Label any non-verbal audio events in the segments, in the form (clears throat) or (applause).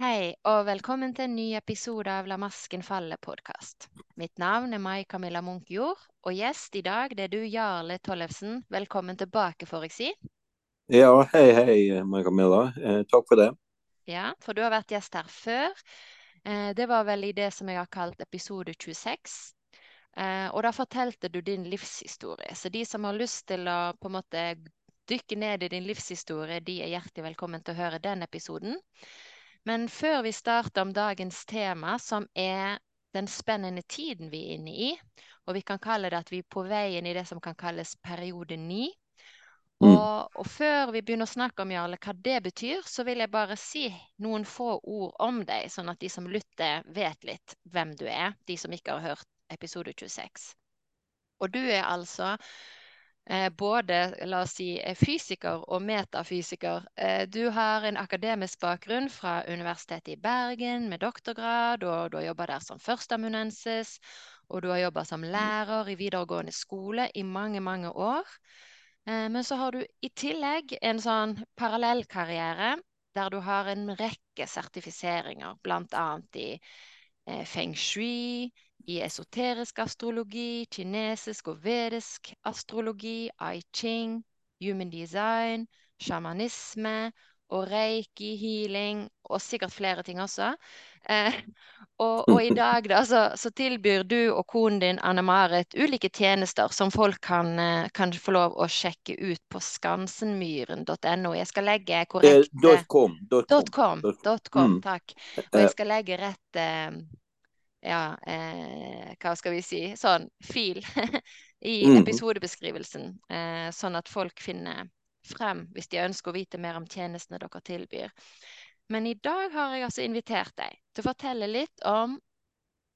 Hei, og velkommen til en ny episode av La masken falle-podkast. Mitt navn er Mai Camilla Munkjord, og gjest i dag det er du, Jarle Tollefsen. Velkommen tilbake, får jeg si. Ja, hei, hei, Mai Camilla. Eh, takk for det. Ja, for du har vært gjest her før. Eh, det var vel i det som jeg har kalt episode 26. Eh, og da fortalte du din livshistorie. Så de som har lyst til å på en måte dykke ned i din livshistorie, de er hjertelig velkommen til å høre den episoden. Men før vi starter om dagens tema, som er den spennende tiden vi er inne i, og vi kan kalle det at vi er på vei inn i det som kan kalles periode ni. Mm. Og, og før vi begynner å snakke om Jarle, hva det betyr, så vil jeg bare si noen få ord om deg, sånn at de som lytter, vet litt hvem du er, de som ikke har hørt episode 26. Og du er altså både la oss si, eh, fysiker og metafysiker. Eh, du har en akademisk bakgrunn fra Universitetet i Bergen med doktorgrad, og du har jobba der som førsteamanuensis, og du har jobba som lærer i videregående skole i mange, mange år. Eh, Men så har du i tillegg en sånn parallellkarriere der du har en rekke sertifiseringer, bl.a. i eh, feng shui, i esoterisk astrologi, kinesisk og vedisk astrologi, I ching, human design, sjamanisme og reiki, healing og sikkert flere ting også. Eh, og, og i dag da, så, så tilbyr du og konen din Anne-Marit ulike tjenester som folk kan, eh, kan få lov å sjekke ut på skansenmyren.no. Jeg skal legge Eh, korrekt dot com. Com. Com, com, Mm. takk. Og jeg Eh, skal legge rett eh, ja, eh, hva skal vi si, sånn fil (laughs) i Mhm. episodebeskrivelsen, eh, sånn at folk finner frem hvis de ønsker å vite mer om tjenestene dere tilbyr. Men i dag har jeg altså invitert deg til å fortelle litt om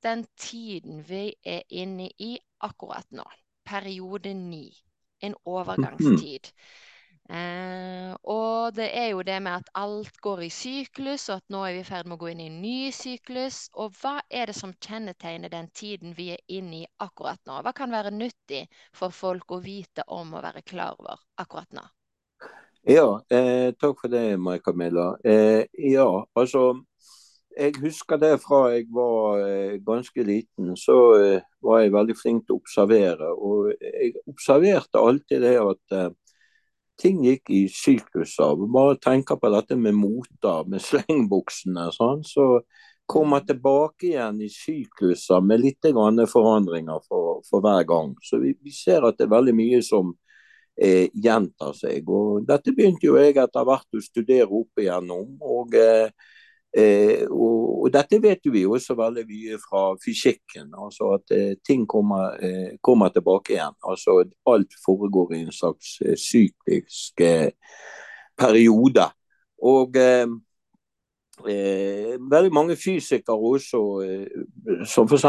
den tiden vi er inne i akkurat nå. Periode ni. En overgangstid. Eh, og det er jo det med at alt går i syklus, og at nå er vi i ferd med å gå inn i en ny syklus. Og hva er det som kjennetegner den tiden vi er inne i akkurat nå? Hva kan være nyttig for folk å vite om og være klar over akkurat nå? Ja, eh, takk for det, Mai Camilla. Eh, ja, altså Jeg husker det fra jeg var eh, ganske liten, så eh, var jeg veldig flink til å observere. Og jeg observerte alltid det at eh, ting gikk i sykluser. Bare tenker på dette med moter, med slengbuksene. Sånn, så kommer jeg tilbake igjen i sykluser med litt forandringer for, for hver gang. Så vi, vi ser at det er veldig mye som eh, gjentar seg. Og dette begynte jo jeg etter hvert å studere opp igjennom. Og, eh, eh, og, og dette vet vi også veldig mye fra fysikken. Altså at eh, ting kommer, eh, kommer tilbake igjen. Altså alt foregår i en slags eh, syklisk eh, periode. Og eh, veldig mange fysikere også, som f.eks.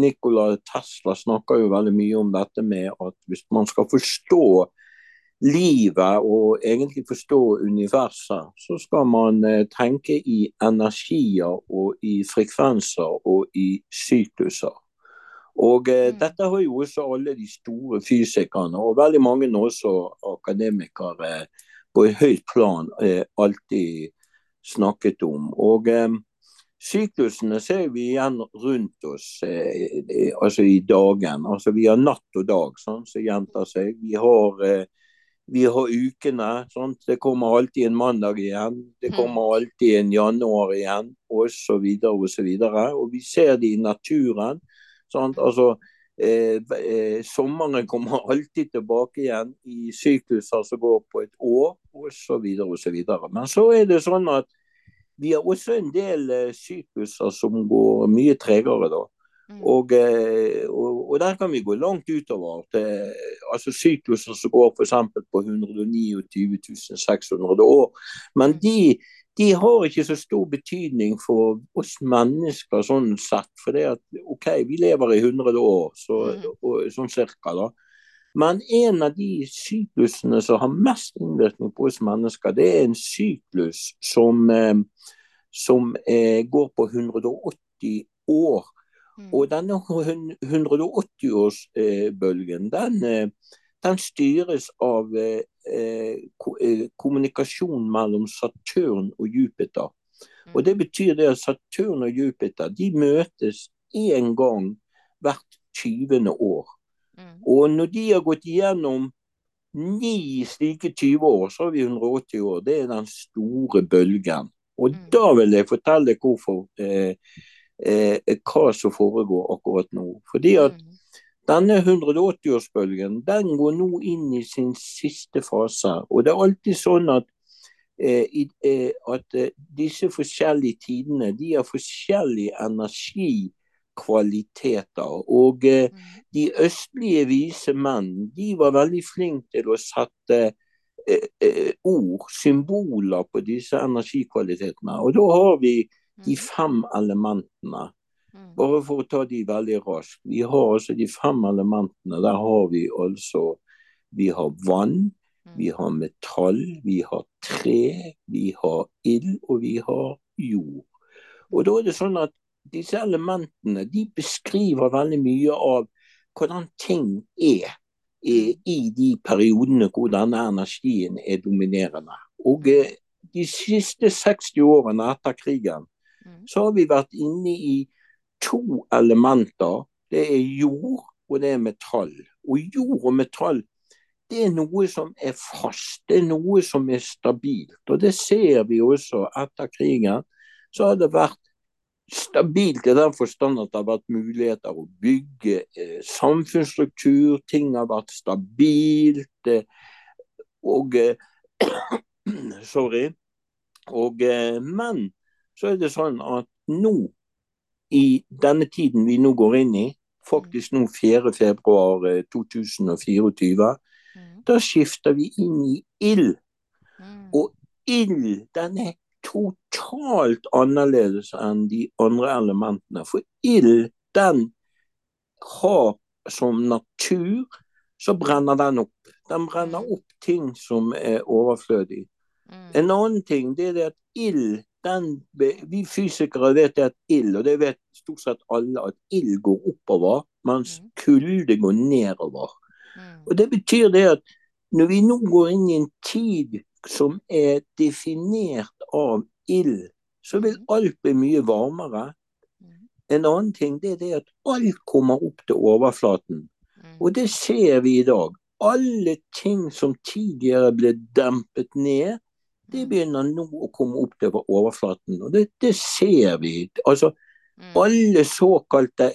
Nikola Tesla snakker jo veldig mye om dette med at hvis man skal forstå livet og egentlig forstå universet, så skal man eh, tenke i energier og i frekvenser og i sykluser. Og eh, Mm. dette har jo også alle de store fysikerne, og veldig mange også akademikere på et høyt plan, eh, alltid snakket om. Og eh, syklusene ser vi igjen rundt oss eh, eh, altså i dagen. Altså Vi har natt og dag sånn, som gjentar seg. Vi har, eh, vi har ukene. Sant? Det kommer alltid en mandag igjen. Det Mhm. kommer alltid en januar igjen, osv. osv. Og vi ser det i naturen. Sant? Altså, eh, eh, sommeren kommer (laughs) alltid tilbake igjen i sykluser som går på et år, osv. osv. Men så er det sånn at vi har også en del eh, sykluser som går mye tregere. da. Mm. Og, eh, og, og der kan vi gå langt utover. Til, altså sykluser som går f.eks. på 129.600 år. Men de, de har ikke så stor betydning for oss mennesker sånn sett. For det at OK, vi lever i 100 år, så, Mhm. og, sånn cirka, da. Men en av de syklusene som har mest innvirkning på oss mennesker, det er en syklus som, eh, som eh, går på 180 år. Mm. Og denne 180-årsbølgen, den, eh, den styres av eh, eh, ko- kommunikasjon mellom Saturn og Jupiter. Og Det betyr det at Saturn og Jupiter de møtes én gang hvert 20. år. Og når de har gått igjennom ni slike 20 år, så har vi 180 år. Det er den store bølgen. Og da vil jeg fortelle hvorfor, eh, eh, hva som foregår akkurat nå. Fordi at denne 180-årsbølgen den går nå inn i sin siste fase. Og det er alltid sånn at, eh, eh at eh, disse forskjellige tidene de har forskjellig energi kvaliteter. Og eh, mm. de østlige vise menn de var veldig flinke til å sette eh, eh, ord, symboler, på disse energikvalitetene. Og da har vi de mm. fem elementene. Mm. Bare for å ta de veldig raskt. Vi har altså de fem elementene. Der har vi altså Vi har vann, vi har metall, vi har tre, vi har ild, og vi har jord. Og da er det sånn at disse elementene de beskriver veldig mye av hvordan ting er i, mm. de periodene hvor denne energien er dominerende. Og eh, de siste 60 årene etter krigen mm. Så har vi vært inne i to elementer. Det er jord og det er metall. Og jord og metall det er noe som er fast, det er noe som er stabilt. Og det ser vi også etter krigen. Så har det vært stabilt i den forstand at det har vært muligheter å bygge eh, samfunnsstruktur. Ting har vært stabilt. Eh, og eh, (clears throat) Sorry. Og, eh, men så er det sånn at nå, i denne tiden vi nå går inn i, faktisk nå 4.2.2024, mm. da skifter vi inn i ild. Mm. Og ild, den er totalt annerledes enn de andre elementene. For ild, den har som natur, så brenner den opp. Den brenner opp ting som er overflødig. Mm. En annen ting det er det at ild den, Vi fysikere vet at ild, og det vet stort sett alle, at ild går oppover, mens mm. kulde går nedover. Mm. Og Det betyr det at når vi nå går inn i en tid som er definert av ild, så vil mm. alt bli mye varmere. Mm. En annen ting det er det at alt kommer opp til overflaten. Mm. Og det ser vi i dag. Alle ting som tidligere ble dempet ned, det begynner nå å komme opp til overflaten. Og det, det ser vi. Altså, alle såkalte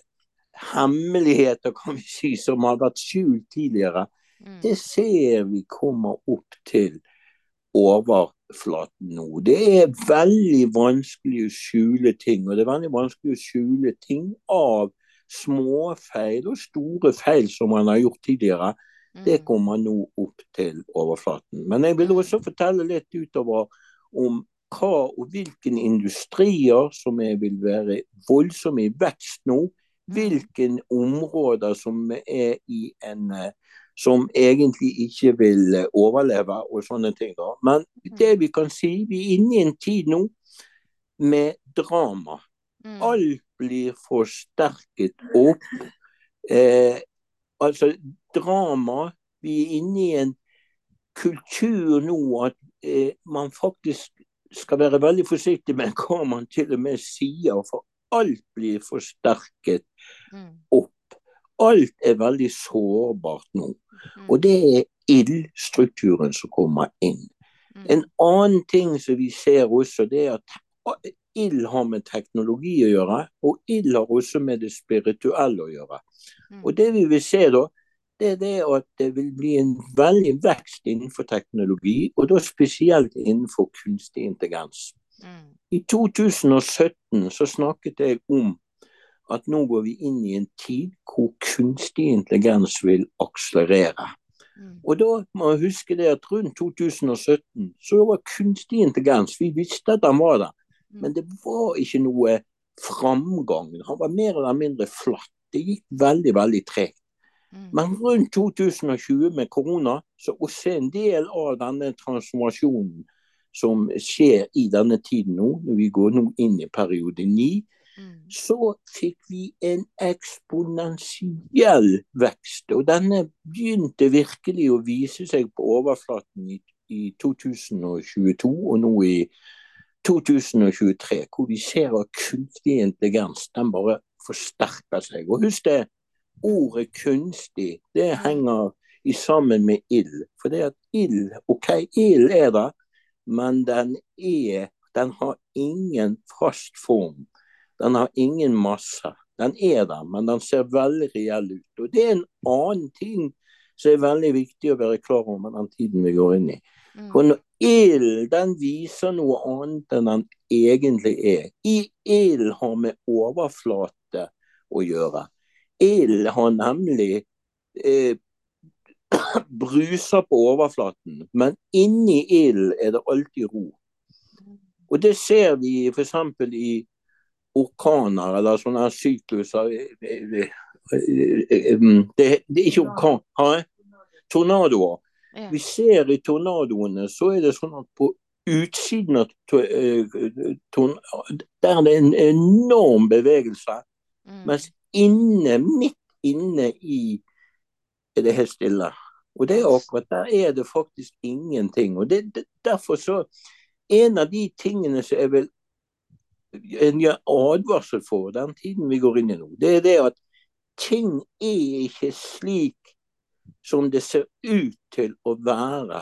hemmeligheter kan vi si, som har vært skjult tidligere, det ser vi kommer opp til overflaten nå. Det er veldig vanskelig å skjule ting, og det er veldig vanskelig å skjule ting av småfeil og store feil som man har gjort tidligere. Det mm. kommer nå opp til overflaten. Men jeg vil også fortelle litt utover om hva og hvilke industrier som vil være voldsomme i vekst nå. Mm. Hvilke områder som er i en uh, som egentlig ikke vil eh, overleve og sånne ting. da. Men mm. det vi kan si, vi er inne i en tid nå med drama. Alt blir forsterket opp. Eh, altså drama Vi er inne i en kultur nå at eh, man faktisk skal være veldig forsiktig med hva man til og med sier, for alt blir forsterket mm. opp. Alt er veldig sårbart nå. Mm. Og det er ildstrukturen som kommer inn. Mm. En annen ting som vi ser også, det er at ild har med teknologi å gjøre, og ild har også med det spirituelle å gjøre. Og det vi vil se da, det er det at det vil bli en veldig vekst innenfor teknologi, og da spesielt innenfor kunstig intelligens. I 2017 så snakket jeg om at nå går vi inn i en tid hvor kunstig intelligens vil akselerere. Mm. Og da må jeg huske det at rundt 2017 så var kunstig intelligens Vi visste at den var der, mm. men det var ikke noe framgang. Han var mer eller mindre flatt. Det gikk veldig, veldig tregt. Mm. Men rundt 2020 med korona, så også en del av denne transformasjonen som skjer i denne tiden nå, når vi går nå inn i periode ni, Mm. så fikk vi en eksponentiell vekst. Og denne begynte virkelig å vise seg på overflaten i, i 2022 og nå i 2023, hvor vi ser at kunstig intelligens den bare forsterker seg. Og husk det, ordet kunstig det henger i sammen med ild. For det at ild OK, ild er det, men den er Den har ingen fast form. Den har ingen masse. Den er der, men den ser veldig reell ut. Og det er en annen ting som er veldig viktig å være klar over med den tiden vi går inn i. Mm. For når ild den viser noe annet enn den egentlig er. I ild har med overflate å gjøre. Ild har nemlig eh, (coughs) bruser på overflaten, men inni ilden er det alltid ro. Og det ser vi f.eks. i orkaner eller sånne sykluser. Det, det, er ikke orkan. hæ? Tornadoer. Vi ser i tornadoene, så er det sånn at på utsiden av tornadoen Der er det en enorm bevegelse. Mm. Mens inne, midt inne i er det helt stille. Og det er akkurat der er det faktisk ingenting. Og det, det, derfor så En av de tingene som jeg vil en advarsel for den tiden vi går inn i nå, det er det at ting er ikke slik som det ser ut til å være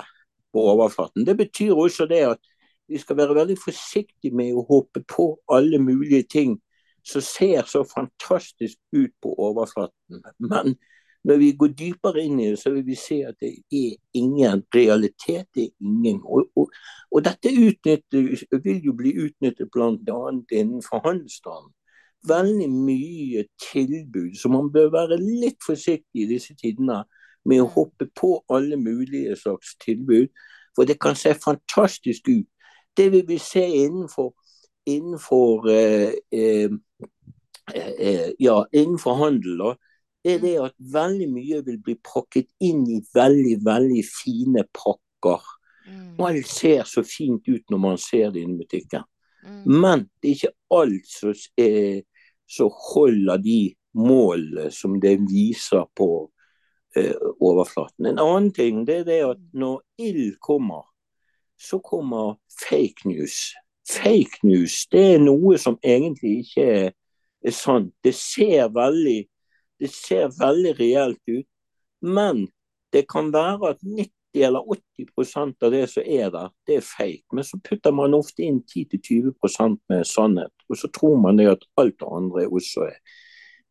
på overflaten. Det betyr også det at vi skal være veldig forsiktige med å håpe på alle mulige ting som ser så fantastisk ut på overflaten. Men når vi går dypere inn i det, så vil vi se at det er ingen realitet. det er ingen. Og, og, og dette vil jo bli utnyttet bl.a. innenfor handelsstanden. Veldig mye tilbud, så man bør være litt forsiktig i disse tidene med å hoppe på alle mulige slags tilbud. For det kan se fantastisk ut. Det vil vi se innenfor, innenfor, eh, eh, eh, ja, innenfor handel. Da er det at veldig mye vil bli pakket inn i veldig, veldig fine pakker. Og Alt ser så fint ut når man ser det i butikken. Mm. Men det er ikke alt som, som holder de målene som det viser på eh, overflaten. En annen ting det er det at når ild kommer, så kommer fake news. Fake news det er noe som egentlig ikke er, er sant. Det ser veldig det ser veldig reelt ut. Men det kan være at 90 eller 80% av det som er der, det er fake. Men så putter man ofte inn 10-20% med sannhet. Og så tror man det at alt det andre også er.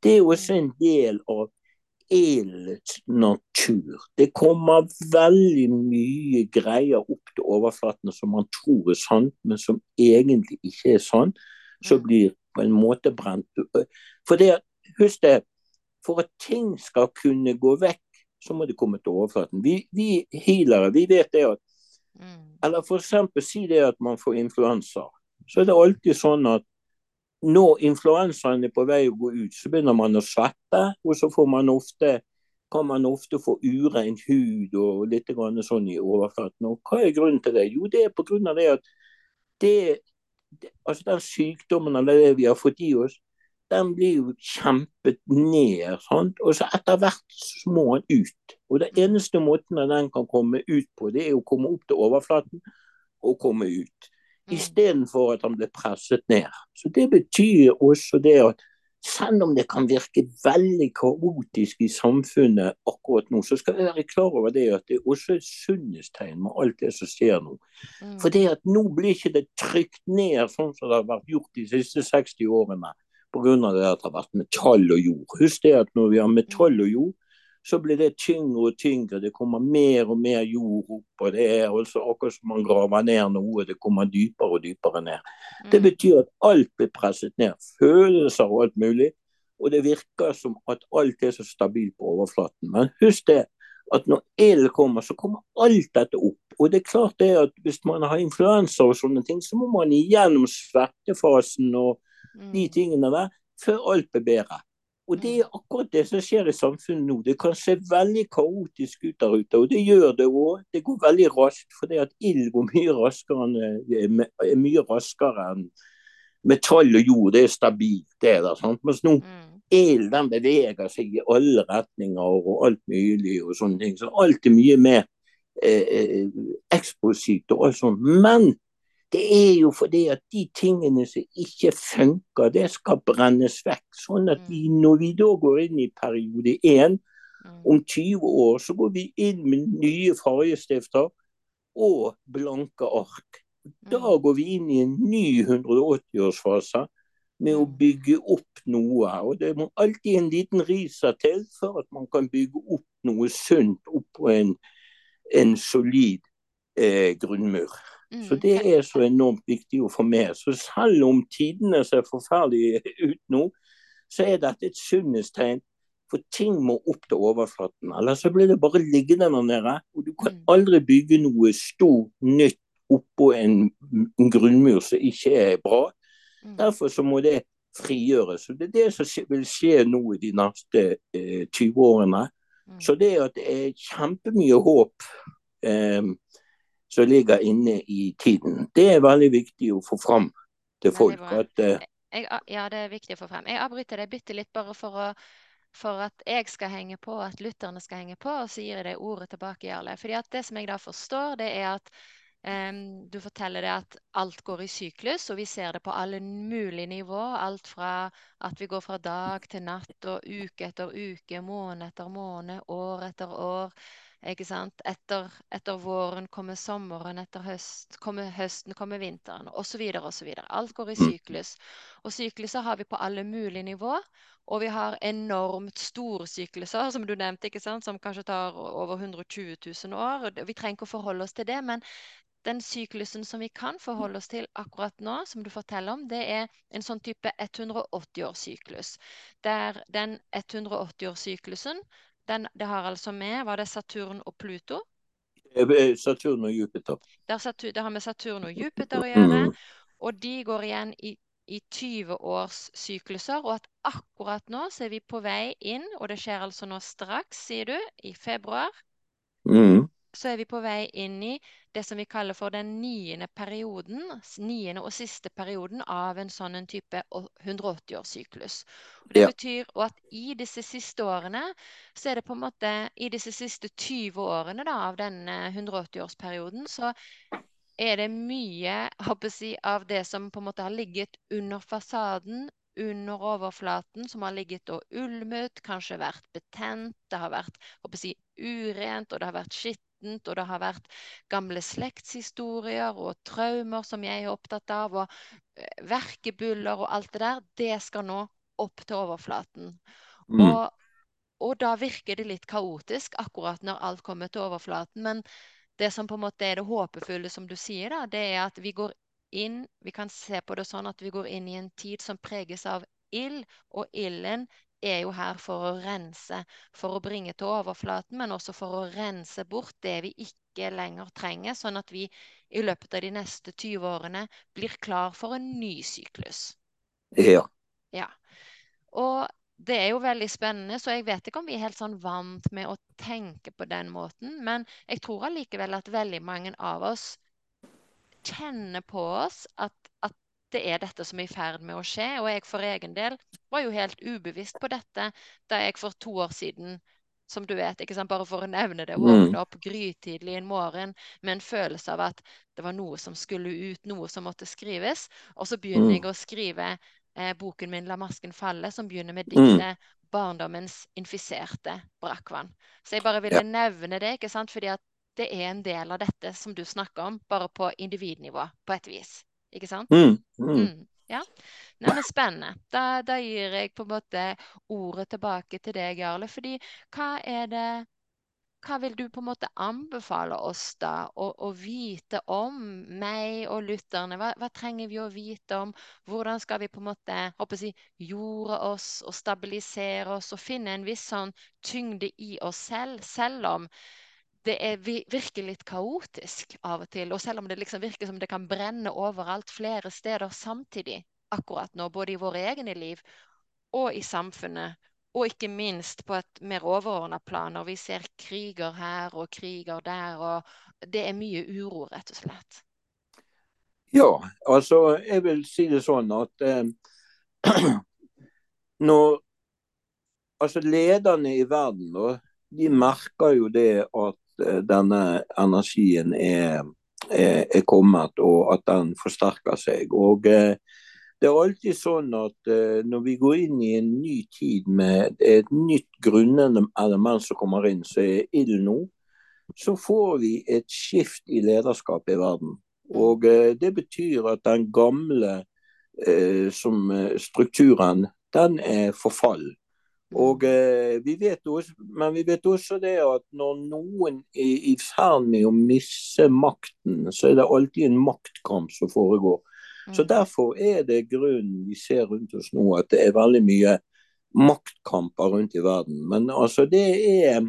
Det er også en del av ildets natur. Det kommer veldig mye greier opp til overflaten som man tror er sant, men som egentlig ikke er sant. Så mm. blir på en måte brent. For det, husk det, for at ting skal kunne gå vekk, så må det komme til overflaten. Vi, vi healere vi vet det at mm. Eller f.eks. si det at man får influensa. Så er det alltid sånn at når influensaen er på vei å gå ut, så begynner man å svette. Og så man ofte, kan man ofte få urein hud og litt sånn i overflaten. Og hva er grunnen til det? Jo, det er pga. det at det, altså den sykdommen eller det vi har fått i oss, den blir jo kjempet ned. Sant? Og så etter hvert så må den ut. Og den eneste måten den kan komme ut på, det er å komme opp til overflaten og komme ut. Mm. Istedenfor at han ble presset ned. Så Det betyr også det at selv om det kan virke veldig kaotisk i samfunnet akkurat nå, så skal vi være klar over det at det er også et sunnhetstegn med alt det som skjer nå. Mm. For det at nå blir ikke det trykt ned sånn som det har vært gjort de siste 60 årene pga. det at det har vært metall og jord. Husk det at når vi har metall og jord, så blir det tyngre og tyngre. Det kommer mer og mer jord opp. og Det er også akkurat som man graver ned noe, det kommer dypere og dypere ned. Det mm. betyr at alt blir presset ned. Følelser og alt mulig. Og det virker som at alt er så stabilt på overflaten. Men husk det at når ild kommer, så kommer alt dette opp. Og det er klart det at hvis man har influensa og sånne ting, så må man igjennom svettefasen og de mm. tingene der, før alt blir bedre. Og det er akkurat det som skjer i samfunnet nå. Det kan se veldig kaotisk ut der ute, og det gjør det òg. Det går veldig raskt, fordi at ild går mye raskere enn, er mye raskere enn metall og jord. Det er stabilt, det der. sant? Mens nå mm. ild den beveger seg i alle retninger og alt mulig og sånne ting. Så alt er mye mer eh, eh eksplosivt og alt sånt. Men det er jo fordi at de tingene som ikke funker, det skal brennes vekk. Sånn at vi, Mm. når vi da går inn i periode én, Mm. om 20 år, så går vi inn med nye fargestifter og blanke ark. Da Mm. går vi inn i en ny 180-årsfase med å bygge opp noe. Og det må alltid en liten riser til for at man kan bygge opp noe sunt oppå en, en solid eh, grunnmur. Mm. Så det er så enormt viktig å få med. Så selv om tidene ser forferdelige ut nå, så er dette et sunnhetstegn. For ting må opp til overflaten, ellers så blir det bare liggende der nede. Og du kan Mm. aldri bygge noe stort, nytt oppå en, en grunnmur som ikke er bra. Mm. Derfor så må det frigjøres. Og det er det som vil skje nå i de neste eh, 20 årene. Mm. Så det at det er kjempemye håp eh, som ligger inne i tiden, det er veldig viktig å få fram til folk. At, eh, Jeg, ja, det er viktig å få frem. Jeg avbryter deg bitte litt bare for, å, for at jeg skal henge på, at lytterne skal henge på, og så gir jeg deg ordet tilbake, Jarle. Fordi at det som jeg da forstår, det er at Um, du forteller det at alt går i syklus, og vi ser det på alle mulige nivå. Alt fra at vi går fra dag til natt og uke etter uke, måned etter måned, år etter år. Ikke sant? Etter, etter våren kommer sommeren, etter høst, kommer høsten kommer vinteren, osv. osv. Alt går i Mm. syklus. Og sykluser har vi på alle mulige nivå. Og vi har enormt store sykluser, som du nevnte, ikke sant? som kanskje tar over 120 000 år. Vi trenger ikke å forholde oss til det, men den syklusen som vi kan forholde oss til akkurat nå, som du forteller om, det er en sånn type 180-årssyklus. Der den 180-årssyklusen, den, det har altså med Var det Saturn og Pluto? eh, Saturn og Jupiter. Der Saturn, det har med Saturn og Jupiter å gjøre. Mm. Og de går igjen i, i 20 års sykluser. Og at akkurat nå så er vi på vei inn, og det skjer altså nå straks, sier du, i februar, Mm. Så er vi på vei inn i det som vi kaller for den niende perioden, niende og siste perioden av en sånn en type 180-årssyklus. Det Ja. betyr at i disse siste årene, så er det på en måte i disse siste 20 årene da, av denne 180-årsperioden, så er det mye si, av det som på en måte har ligget under fasaden, under overflaten, som har ligget og ulmet, kanskje vært betent, det har vært si, urent, og det har vært skittent, og det har vært gamle slektshistorier og traumer som jeg er opptatt av, og verkebuller verkebyller og alt det der, det skal nå opp til overflaten. Mm. Og, og da virker det litt kaotisk akkurat når alt kommer til overflaten. Men det som på en måte er det håpefulle, som du sier, da, det er at vi går inn Vi kan se på det sånn at vi går inn i en tid som preges av ild, og ilden er jo her for å rense, for å bringe til overflaten, men også for å rense bort det vi ikke lenger trenger, sånn at vi i løpet av de neste 20 årene blir klar for en ny syklus. Ja. Ja. Og det er jo veldig spennende, så jeg vet ikke om vi er helt sånn vant med å tenke på den måten, men jeg tror allikevel at veldig mange av oss kjenner på oss at, at det er dette som er i ferd med å skje. Og jeg for egen del var jo helt ubevisst på dette da jeg for to år siden som du vet, ikke sant? bare for å nevne det, Mm. våkne opp grytidlig en morgen med en følelse av at det var noe som skulle ut, noe som måtte skrives. Og så begynner Mm. jeg å skrive eh, boken min 'La masken falle', som begynner med Mm. diktet 'Barndommens infiserte brakvann'. Så jeg bare ville nevne det, ikke sant? fordi at det er en del av dette som du snakker om, bare på individnivå, på et vis. Ikke sant? Mm. Mm. Mm, ja. Nei, men spennende. Da, da gir jeg på en måte ordet tilbake til deg, Jarle. Fordi hva er det Hva vil du på en måte anbefale oss da å, å vite om meg og lytterne? Hva, hva trenger vi å vite om? Hvordan skal vi på en måte håper jeg, jorde oss og stabilisere oss og finne en viss sånn tyngde i oss selv, selv om det er, virker litt kaotisk av og til. Og selv om det liksom virker som det kan brenne overalt flere steder samtidig akkurat nå, både i våre egne liv og i samfunnet. Og ikke minst på et mer overordna plan, når vi ser kriger her og kriger der. og Det er mye uro, rett og slett. Ja, altså jeg vil si det sånn at eh, (clears throat) når Altså lederne i verden, da, de merker jo det at denne energien er er kommet, og at den forsterker seg. Og det er alltid sånn at når vi går inn i en ny tid med et nytt grunnelement som kommer inn, som er ild nå, så får vi et skift i lederskapet i verden. Og det betyr at den gamle som strukturen, den er forfall. Og eh, vi vet også, Men vi vet også det at når noen er i ferd med å miste makten, så er det alltid en maktkamp som foregår. Mm. Så Derfor er det grunnen vi ser rundt oss nå, at det er veldig mye maktkamper rundt i verden. Men altså det er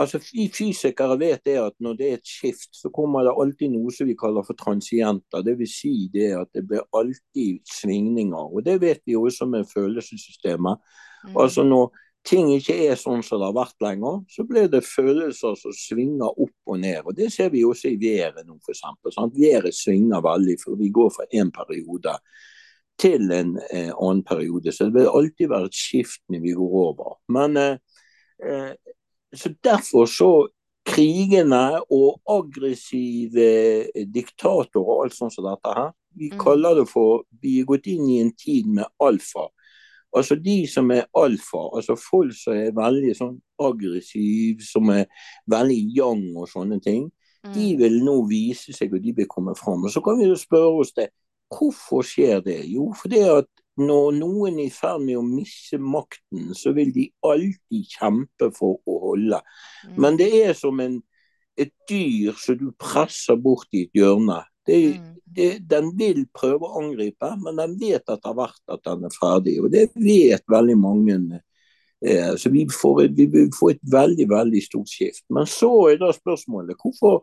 altså Vi fysikere vet det at når det er et skift, så kommer det alltid noe som vi kaller for transienter. Dvs. Si det at det blir alltid svingninger. Og Det vet vi også med følelsessystemet. Mm. Altså Når ting ikke er sånn som det har vært lenger, så blir det følelser som svinger opp og ned. og Det ser vi også i været nå, f.eks. Været svinger veldig, for vi går fra en periode til en eh, annen periode. Så det vil alltid være et skift når vi går over. Men eh, eh, så Derfor så krigene og aggressive diktatorer og alt sånt som dette her, vi mm. kaller det for Vi er gått inn i en tid med alfa. Altså de som er alfa, altså folk som er veldig sånn aggressive, som er veldig young og sånne ting, mm. de vil nå vise seg, og de vil komme fram. Og så kan vi jo spørre oss det, hvorfor skjer det? Jo, fordi at når noen er i ferd med å miste makten, så vil de alltid kjempe for å holde. Mm. Men det er som en, et dyr som du presser bort i et hjørne. Det, mm. Det, den vil prøve å angripe, men den vet etter hvert at den er ferdig. Og det vet veldig mange. Eh, så vi får, vi får, et veldig veldig stort skift. Men så er da spørsmålet hvorfor,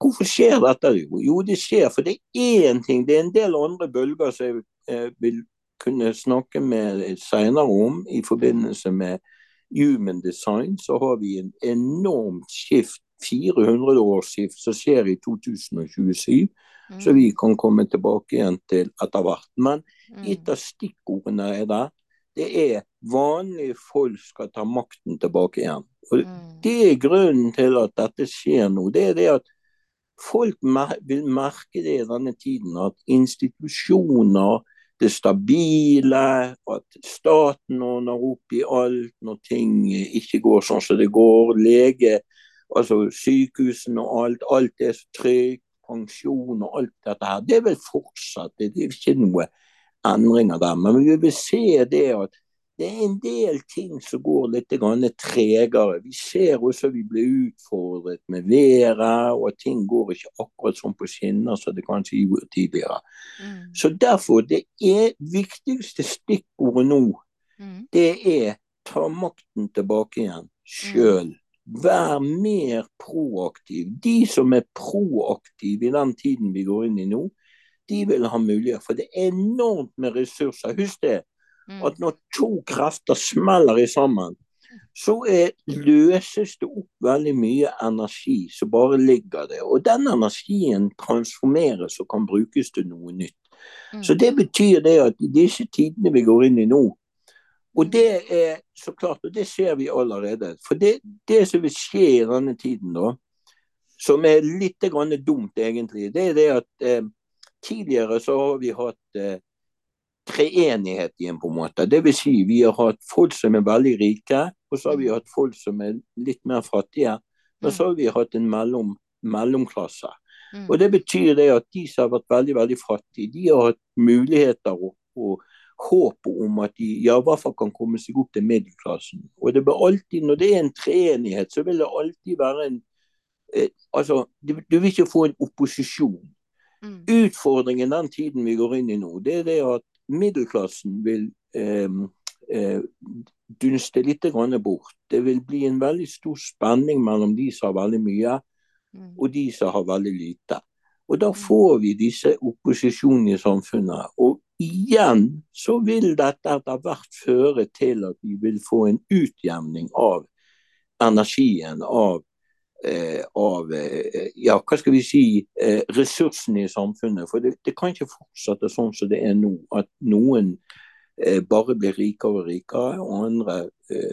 hvorfor skjer dette? Jo, jo det skjer for det er én ting. Det er en del andre bølger som jeg eh, vil kunne snakke med senere om i forbindelse med human design, så har vi en enormt skift, 400 års skift, som skjer i 2027. Mm. Så vi kan komme tilbake igjen til etter hvert. Men mm. et av stikkordene er det. Det er vanlige folk skal ta makten tilbake igjen. Og mm. Det er grunnen til at dette skjer nå. Det er det at folk vil merke det i denne tiden. At institusjoner, det stabile, at staten ordner opp i alt når ting ikke går sånn som det går. Lege, altså sykehusene og alt. Alt er så trygt. Pensjon og alt dette her. Det vil fortsette. Det er ikke noe endringer der. Men vi vil se det at det er en del ting som går litt tregere. Vi ser også at vi blir utfordret med været, og at ting går ikke akkurat sånn på skinner som det kanskje gjorde tidligere. Mm. Så derfor, det er viktigste stikkordet nå, mm. det er ta makten tilbake igjen sjøl. Mm. Vær mer proaktiv. De som er proaktive i den tiden vi går inn i nå, de vil ha mulighet. For det er enormt med ressurser. Husk det Mm. At når to krefter smeller sammen, så er, løses det opp veldig mye energi som bare ligger der. Og den energien transformeres og kan brukes til noe nytt. Mm. Så det betyr det at i disse tidene vi går inn i nå, og det er så klart, og det ser vi allerede. For det, det som vil skje i denne tiden, da, som er litt dumt egentlig, det er det at eh, tidligere så har vi hatt eh, treenighet igjen, på en måte. Det vil si, vi har hatt folk som er veldig rike, og så har vi hatt folk som er litt mer fattige. Men så har vi hatt en mellom, mellomklasse. Mm. Og Det betyr det at de som har vært veldig veldig fattige, de har hatt muligheter og, og håp om at de ja, i hvert fall kan komme seg opp til middelklassen. Og det blir alltid, Når det er en treenighet, så vil det alltid være en eh, altså, Du vil ikke få en opposisjon. Mm. Utfordringen den tiden vi går inn i nå, det er det at middelklassen vil eh, eh, dunste litt bort. Det vil bli en veldig stor spenning mellom de som har veldig mye, mm. og de som har veldig lite. Og Da mm. får vi disse opposisjonene i samfunnet. Og igjen så vil dette etter hvert føre til at vi vil få en utjevning av energien, av Eh, av eh, ja, hva skal vi si, eh, ressursene i samfunnet. For det, det, kan ikke fortsette sånn som det er nå, at noen bare blir rikere og rikere, og andre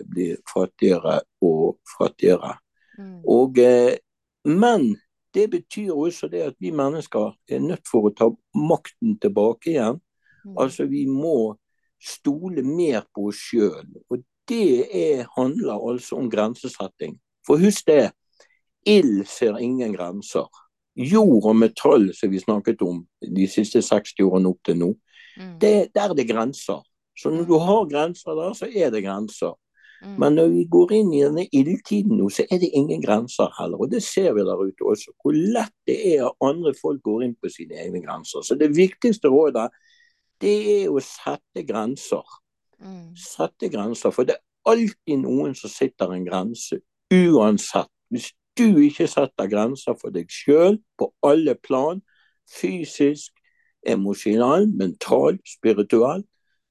blir fattigere og fattigere. Mm. Og, men det betyr også det at vi mennesker er nødt for å ta makten tilbake igjen. Mm. Altså vi må stole mer på oss sjøl. Og det er, handler altså om grensesetting. For husk det, ild ser ingen grenser. Jord og metall som vi snakket om de siste 60 årene opp til nå, mm. det, der er det grenser. Så når du mm. har grenser der, så er det grenser. Men når vi går inn i denne ildtiden nå, så er det ingen grenser heller. Og det ser vi der ute også. Hvor lett det er at andre folk går inn på sine egne grenser. Så det viktigste rådet, det er å sette grenser. Mm. Sette grenser. For det er alltid noen som sitter en grense, uansett. Hvis du ikke setter grenser for deg sjøl på alle plan, fysisk, emosjonell, mental, spirituell,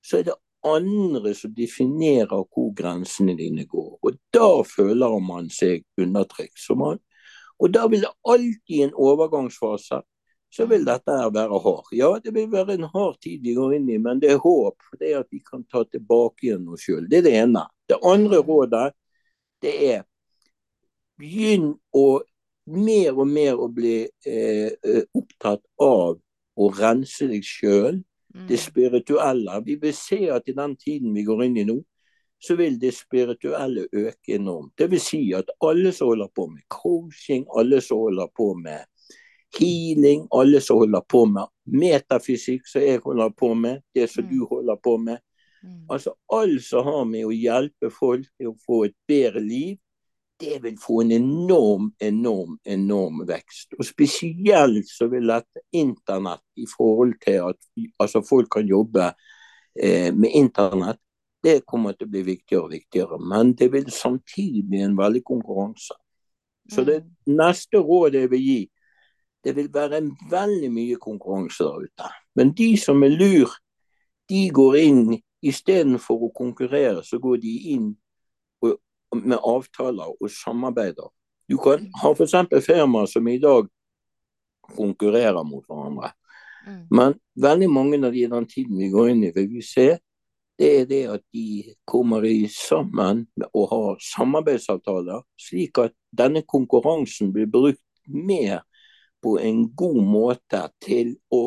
så er det andre som definerer hvor grensene dine går. Og da føler man seg undertrykt. Og da vil det alltid i en overgangsfase så vil dette her være hard. Ja, det vil være en hard tid vi går inn i, men det er håp det at vi kan ta tilbake igjen oss sjøl. Det er det ene. Det andre rådet det er begynn å mer og mer å bli eh, eh opptatt av å rense deg sjøl det mm. spirituelle. Vi vil se at i den tiden vi går inn i nå, så vil det spirituelle øke enormt. Det vil si at alle som holder på med coaching, alle som holder på med healing, alle som holder på med metafysikk, som jeg holder på med, det som du mm. holder på med. Mm. Altså alt som har med å hjelpe folk til å få et bedre liv, det vil få en enorm, enorm, enorm vekst. Og Spesielt så vil dette internett i forhold til at altså folk kan jobbe eh, med internett, det kommer til å bli viktigere og viktigere. Men det vil samtidig bli en veldig konkurranse. Så det mm. neste rådet jeg vil gi, det vil være veldig mye konkurranse der ute. Men de som er lur, de går inn istedenfor å konkurrere, så går de inn med avtaler og samarbeider. Du kan ha f.eks. firmaer som i dag konkurrerer mot hverandre. Mm. Men veldig mange av de i den tiden vi går inn i, vil vi se det er det at de kommer i sammen og har samarbeidsavtaler, slik at denne konkurransen blir brukt mer på en god måte til å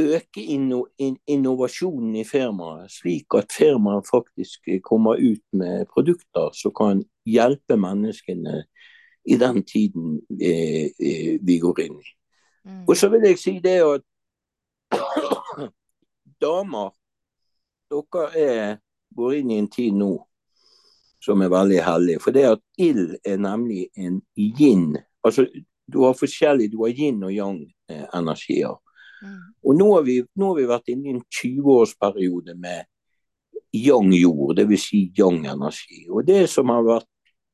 øke inno, in, innovasjonen i firmaet, slik at firmaet faktisk kommer ut med produkter som kan hjelpe menneskene i den tiden eh, vi går inn i. Mm. Og så vil jeg si det at damer, dere er, går inn i en tid nå som er veldig hellig. For det at ild er nemlig en yin. Altså, du har forskjellig, du har yin og yang-energier. Eh, Mm. Og nå har, vi, nå har, vi, vært inne i en 20-årsperiode med yang-jord, dvs. Si yang-energi. Og det som har vært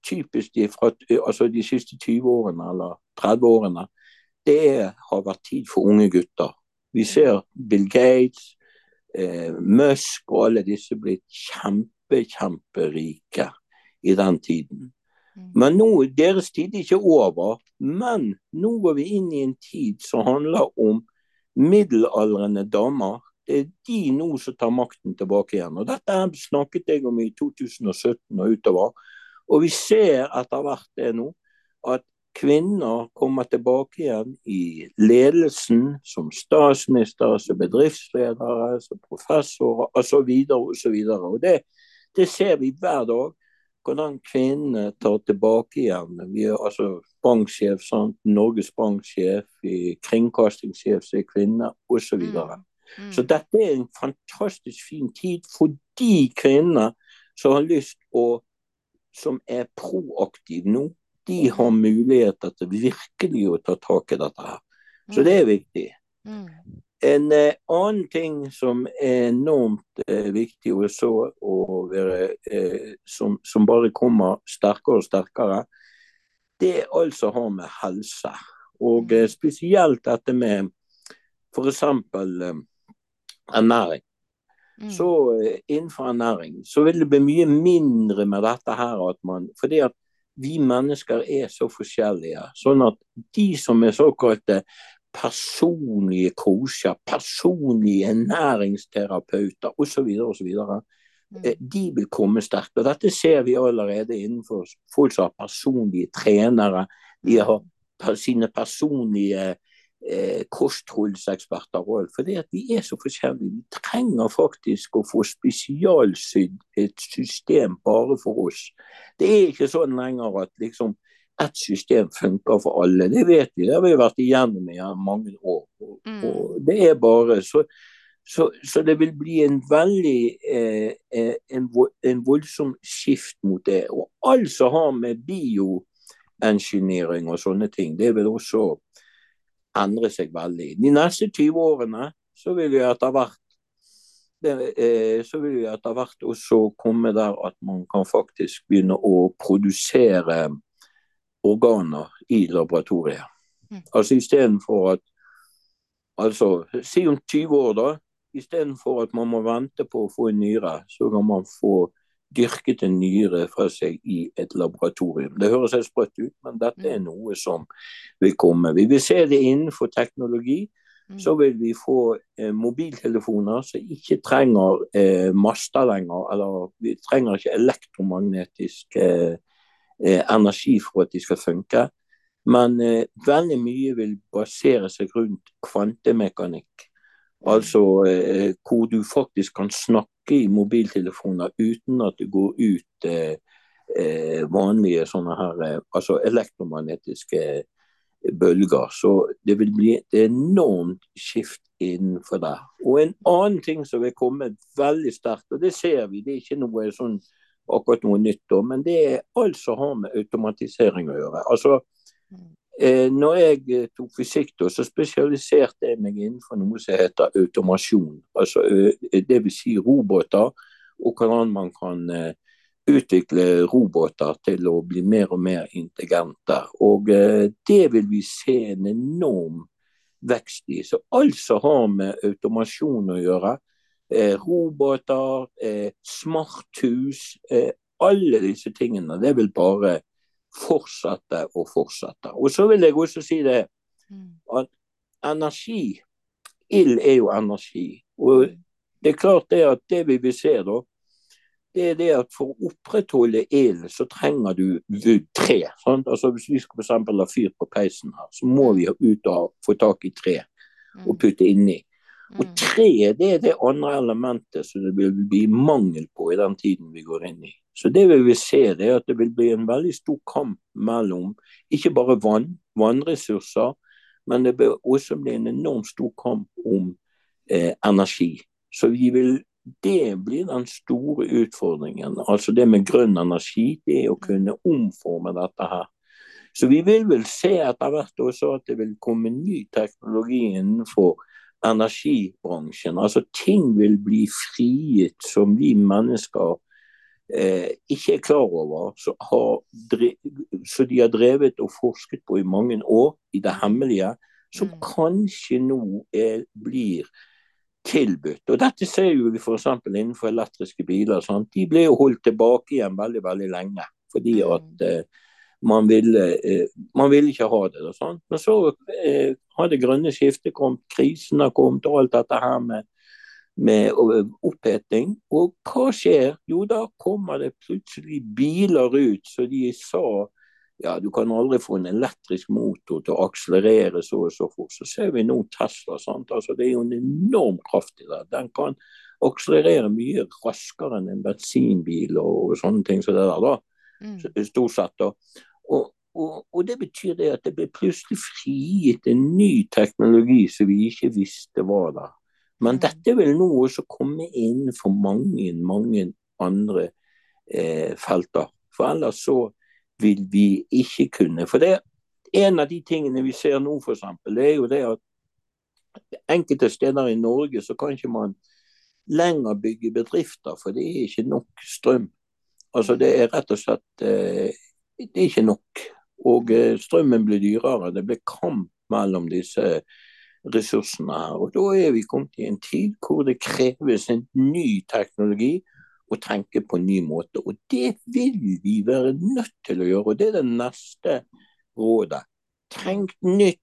typisk fra, altså de siste 20 årene eller 30 årene, det har vært tid for unge gutter. Vi mm. ser Bill Gates, eh, Musk og alle disse blitt kjempe, kjemperike i den tiden. Mm. Men nå, deres tid er ikke over. Men nå går vi inn i en tid som handler om middelaldrende damer. Det er de nå som tar makten tilbake igjen. Og Dette snakket jeg om i 2017 og utover. Og vi ser etter hvert det nå, at kvinner kommer tilbake igjen i ledelsen som statsminister, som bedriftsledere, som professorer osv. osv. Det, det ser vi hver dag hvordan kvinnene tar tilbake igjen. Vi er altså banksjef, sant? Norges banksjef, kringkastingssjef som er kvinne, osv. Så, mm. mm. så dette er en fantastisk fin tid for de kvinnene som har lyst å som er proaktive nå, de har muligheter til virkelig å ta tak i dette her. Så det er viktig. Mm. En eh, annen ting som er enormt eh, viktig også, og være, eh, som, som, bare kommer sterkere og sterkere, det er altså har med helse. Og spesielt dette med f.eks. Ernæring. Mm. Så innenfor ernæring så vil det bli mye mindre med dette her at man fordi at vi mennesker er så forskjellige. Sånn at de som er såkalte personlige coacher, personlige næringsterapeuter osv., osv. Mm. Eh, de vil komme sterkt. Og Dette ser vi allerede innenfor folk som har personlige trenere. De mm. har sine personlige eh, kostholdseksperter òg. For det at vi er så forskjellige. Vi trenger faktisk å få spesialsydd et system bare for oss. Det er ikke sånn lenger at liksom ett system funker for alle. Det vet vi, det har vi vært igjennom i mange år. Og, mm. og det er bare så, så, så, det vil bli en veldig eh, eh en, en, voldsom skift mot det. Og alt som har med bioengineering og sånne ting, det vil også endre seg veldig. De neste 20 årene så vil vi etter hvert det, eh, så vil vi etter hvert også komme der at man kan faktisk begynne å produsere organer i laboratoriet. Mm. Altså istedenfor at Altså, si om 20 år, da. Istedenfor at man må vente på å få en nyre, så kan man få dyrket en nyre fra seg i et laboratorium. Det høres helt sprøtt ut, men dette er mm. noe som vil komme. Vi vil se det innenfor teknologi. Mm. Så vil vi få eh, mobiltelefoner som ikke trenger eh, master lenger. Eller vi trenger ikke elektromagnetisk eh, Eh, energi for at de skal funke. Men eh, veldig mye vil basere seg rundt kvantemekanikk. Altså eh, hvor du faktisk kan snakke i mobiltelefoner uten at det går ut eh, eh vanlige sånne her eh, altså elektromagnetiske bølger. Så det vil bli et enormt skift innenfor det. Og en annen ting som vil komme veldig sterkt, og det ser vi, det er ikke noe sånn akkurat noe nytt, da, men det er alt som har med automatisering å gjøre. Altså, eh, når jeg eh, tok fysikk, da, så spesialiserte jeg meg innenfor noe som heter automasjon. Altså, det vil si roboter, og hvordan man kan eh, utvikle roboter til å bli mer og mer intelligente. Og eh, det vil vi se en enorm vekst i. Så alt som har med automasjon å gjøre, eh, roboter, eh, smarthus. Eh, alle disse tingene. Det vil bare fortsette og fortsette. Og så vil jeg også si det mm. at energi Ild er jo energi. Og det er klart det at det vi vil se da, det er det at for å opprettholde ilden, så trenger du tre. Sant? Altså Hvis vi skal for ha fyr på peisen her, så må vi ut og få tak i tre og mm. putte inni. Og mm. tre det er det andre elementet som det vil bli mangel på i den tiden vi går inn i. Så det vi vil se, det er at det vil bli en veldig stor kamp mellom ikke bare vann, vannressurser, men det vil også bli en enormt stor kamp om eh, energi. Så vi vil det blir den store utfordringen. Altså det med grønn energi, det å kunne omforme dette her. Så vi vil vel se etter hvert også at det vil komme ny teknologi innenfor energibransjen. Altså ting vil bli frigitt som vi mennesker eh, ikke er klar over. Så, så, de har drevet og forsket på i mange år i det hemmelige. Som mm. kanskje nå er, blir tilbudt. Og Dette ser vi f.eks. innenfor elektriske biler. Sant? De ble jo holdt tilbake igjen veldig veldig lenge. Fordi mm. at eh, man ville, eh, man ville ikke ha det. Sånn. Men så eh, har det grønne skiftet kommet, krisen har kommet og alt dette her med, med oppheting. Og hva skjer? Jo, da kommer det plutselig biler ut så de sa ja, du kan aldri få en elektrisk motor til å akselerere så og så fort. Så ser vi nå Tesla. Altså, det er jo en enorm kraft i det. Den kan akselerere mye raskere enn en bensinbil og, og sånne ting som det der. da. Mm. Stort sett. Og, og, og, det betyr det at det ble plutselig frigitt en ny teknologi som vi ikke visste var der. Men mm. dette vil nå også komme inn for mange, mange andre eh, felter. For ellers så vil vi ikke kunne. For det en av de tingene vi ser nå, f.eks., det er jo det at enkelte steder i Norge så kan ikke man lenger bygge bedrifter, for det er ikke nok strøm. Altså Det er rett og slett eh, det er ikke nok. Og eh, strømmen blir dyrere. Det blir kamp mellom disse ressursene her. Og Da er vi kommet i en tid hvor det kreves en ny teknologi å tenke på en ny måte. Og det vil vi være nødt til å gjøre. Og det er det neste rådet. Tenk nytt.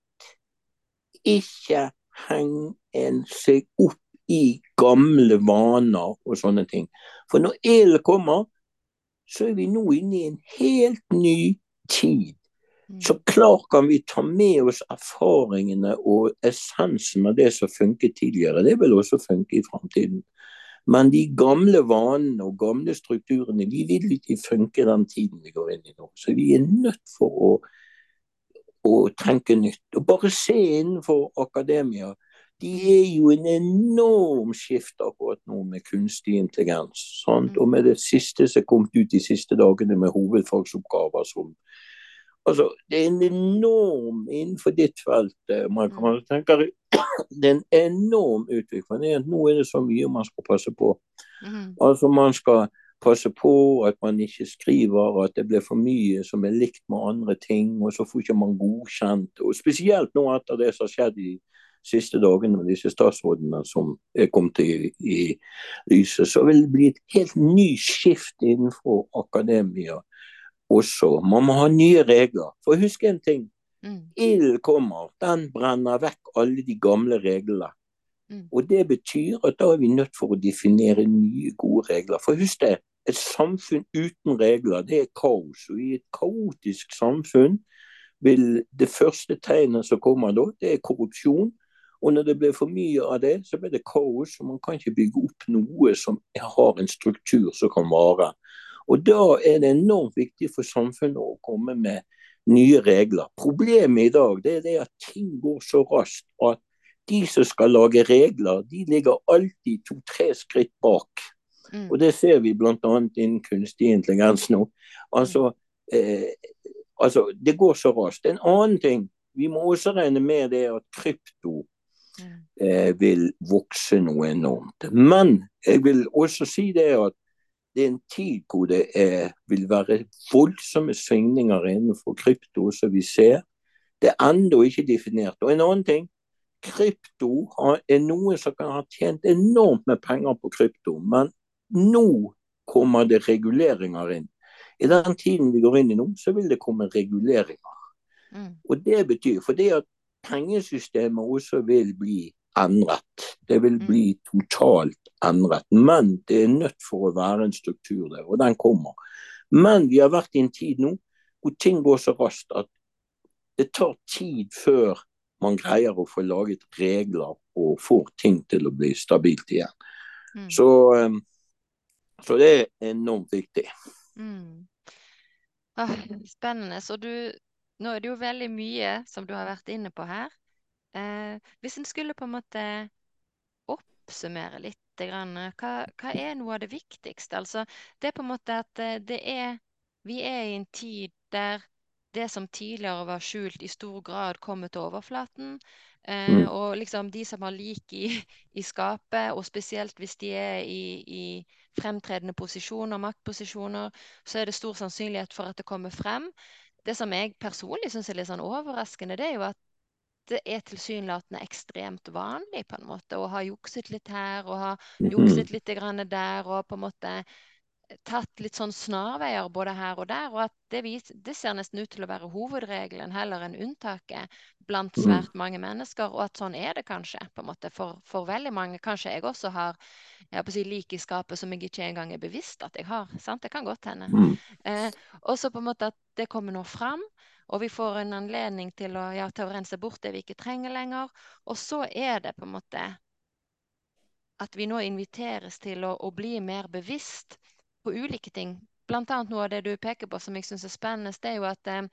Ikke heng en seg opp i gamle vaner og sånne ting. For når el kommer, så er vi nå inne i en helt ny tid. så klart kan vi ta med oss erfaringene og essensen av det som funket tidligere. Det vil også funke i framtiden. Men de gamle vanene og gamle strukturene de vil ikke funke den tiden vi går inn i nå. Så vi er nødt for å, å tenke nytt. Og bare se innenfor akademia. De er jo en enorm skift akkurat nå med kunstig intelligens. Sant? Og med det siste som kommet ut de siste dagene med hovedfagsoppgaver som Altså, det er en enorm innenfor ditt felt, eh, man kan mm. (clears throat) Det er en enorm utvikling. Nå er det så mye man skal passe på. Mm. Altså, man skal passe på at man ikke skriver at det blir for mye som er likt med andre ting, og så får ikke man godkjent. Og spesielt nå etter det som har skjedd de siste dagene med disse statsrådene som er kommet i, i lyset, så vil det bli et helt ny skift innenfor akademia også. Man må ha nye regler. For husk en ting. Mm. Ild kommer, den brenner vekk alle de gamle reglene. Mm. Og det betyr at da er vi nødt for å definere nye, gode regler. For husk det, et samfunn uten regler, det er kaos. Og i et kaotisk samfunn vil det første tegnet som kommer da, det er korrupsjon. Og når det blir for mye av det, så blir det kaos. og Man kan ikke bygge opp noe som har en struktur som kan vare. Og Da er det enormt viktig for samfunnet å komme med nye regler. Problemet i dag det er det at ting går så raskt at de som skal lage regler, de ligger alltid to-tre skritt bak. Mm. Og Det ser vi bl.a. innen kunstig intelligens nå. Altså, eh, altså, Det går så raskt. En annen ting, vi må også regne med det at krypto vil vokse noe enormt. Men jeg vil også si det at det er en tid hvor det er, vil være voldsomme svingninger innenfor krypto, som vi ser. Det er ennå ikke definert. Og en annen ting, krypto er noe som kan ha tjent enormt med penger på krypto, men nå kommer det reguleringer inn. I den tiden vi går inn i nå, så vil det komme reguleringer. Mm. Og det betyr fordi at pengesystemet også vil bli endret. Det vil mm. bli totalt endret. Men det er nødt for å være en struktur der, og den kommer. Men vi har vært i en tid nå hvor ting går så raskt at det tar tid før man greier å få laget regler og får ting til å bli stabilt igjen. Mm. Så, um, så, det er enormt viktig. Mm. Ah, spennende. Så du, nå er det jo veldig mye som du har vært inne på her. Eh, hvis en skulle på en måte oppsummere litt, grann, hva, hva, er noe av det viktigste? Altså, det er på en måte at eh, det er Vi er i en tid der det som tidligere var skjult, i stor grad kommer til overflaten. Eh, mm. og liksom de som har lik i, i, skapet, og spesielt hvis de er i, i fremtredende posisjoner, maktposisjoner, så er det stor sannsynlighet for at det kommer frem. Det som jeg personlig syns er litt sånn overraskende, det er jo at det er tilsynelatende ekstremt vanlig på en måte å ha jukset litt her og ha jukset litt der og på en måte tatt litt sånn snarveier både her og der. Og at det, vis, det, ser nesten ut til å være hovedregelen heller enn unntaket blant mm. svært mange mennesker. Og at sånn er det kanskje på en måte for, for veldig mange. Kanskje jeg også har jeg på å si, lik i skapet som jeg ikke engang er bevisst at jeg har. sant? Det kan godt hende. Mm. Eh, og så på en måte at det kommer nå fram. Og vi får en anledning til å, ja, til å rense bort det vi ikke trenger lenger. Og så er det på en måte at vi nå inviteres til å, å bli mer bevisst på ulike ting. Blant annet noe av det du peker på som jeg syns er spennende, det er jo at eh,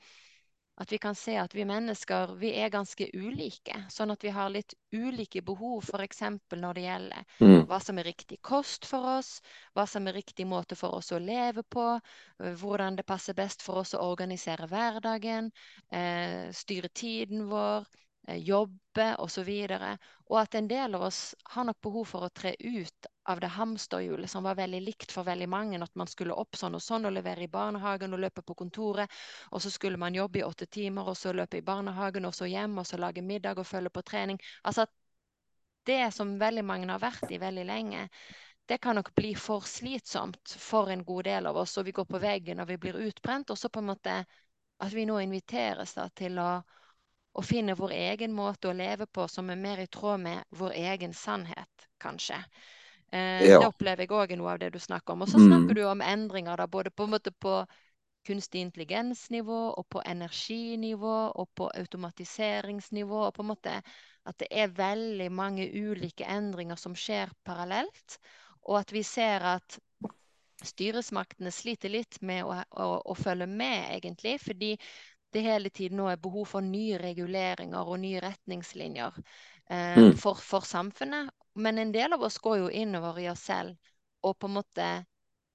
at vi kan se at vi mennesker vi er ganske ulike. Sånn at vi har litt ulike behov, f.eks. når det gjelder mm. hva som er riktig kost for oss, hva som er riktig måte for oss å leve på, hvordan det passer best for oss å organisere hverdagen, eh, styre tiden vår, Eh, jobbe osv. Og, og at en del av oss har nok behov for å tre ut av det hamsterhjulet som var veldig likt for veldig mange. At man skulle opp sånn og sånn og levere i barnehagen og løpe på kontoret. Og så skulle man jobbe i åtte timer og så løpe i barnehagen og så hjem og så lage middag og følge på trening. Altså at det som veldig mange har vært i veldig lenge, det kan nok bli for slitsomt for en god del av oss. Og vi går på veggen og vi blir utbrent. Og så på en måte at vi nå inviteres da til å og finne vår egen måte å leve på som er mer i tråd med vår egen sannhet, kanskje. Eh, ja. Det opplever jeg òg er noe av det du snakker om. Og så snakker mm. du om endringer, da, både på, en på kunstig intelligensnivå og på energinivå og på automatiseringsnivå. og på en måte At det er veldig mange ulike endringer som skjer parallelt. Og at vi ser at styresmaktene sliter litt med å, å, å følge med, egentlig. Fordi det hele tiden nå er behov for nye reguleringer og nye retningslinjer eh, mm. for, for, samfunnet. Men en del av oss går jo innover i oss selv og på en måte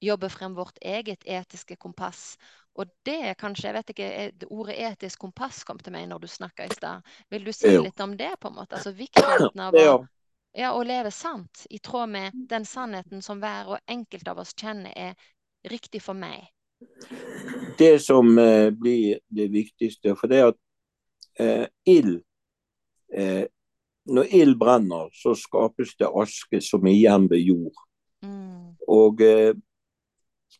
jobber frem vårt eget etiske kompass. Og det er kanskje, jeg vet ikke, Ordet etisk kompass kom til meg når du snakka i stad. Vil du si litt om det? på en måte? Altså Viktigheten av å, ja, å leve sant, i tråd med den sannheten som hver og enkelt av oss kjenner er riktig for meg. Det som eh, blir det viktigste, for det at eh, ild eh, Når ild brenner, så skapes det aske som igjen blir jord. Mm. Og, eh,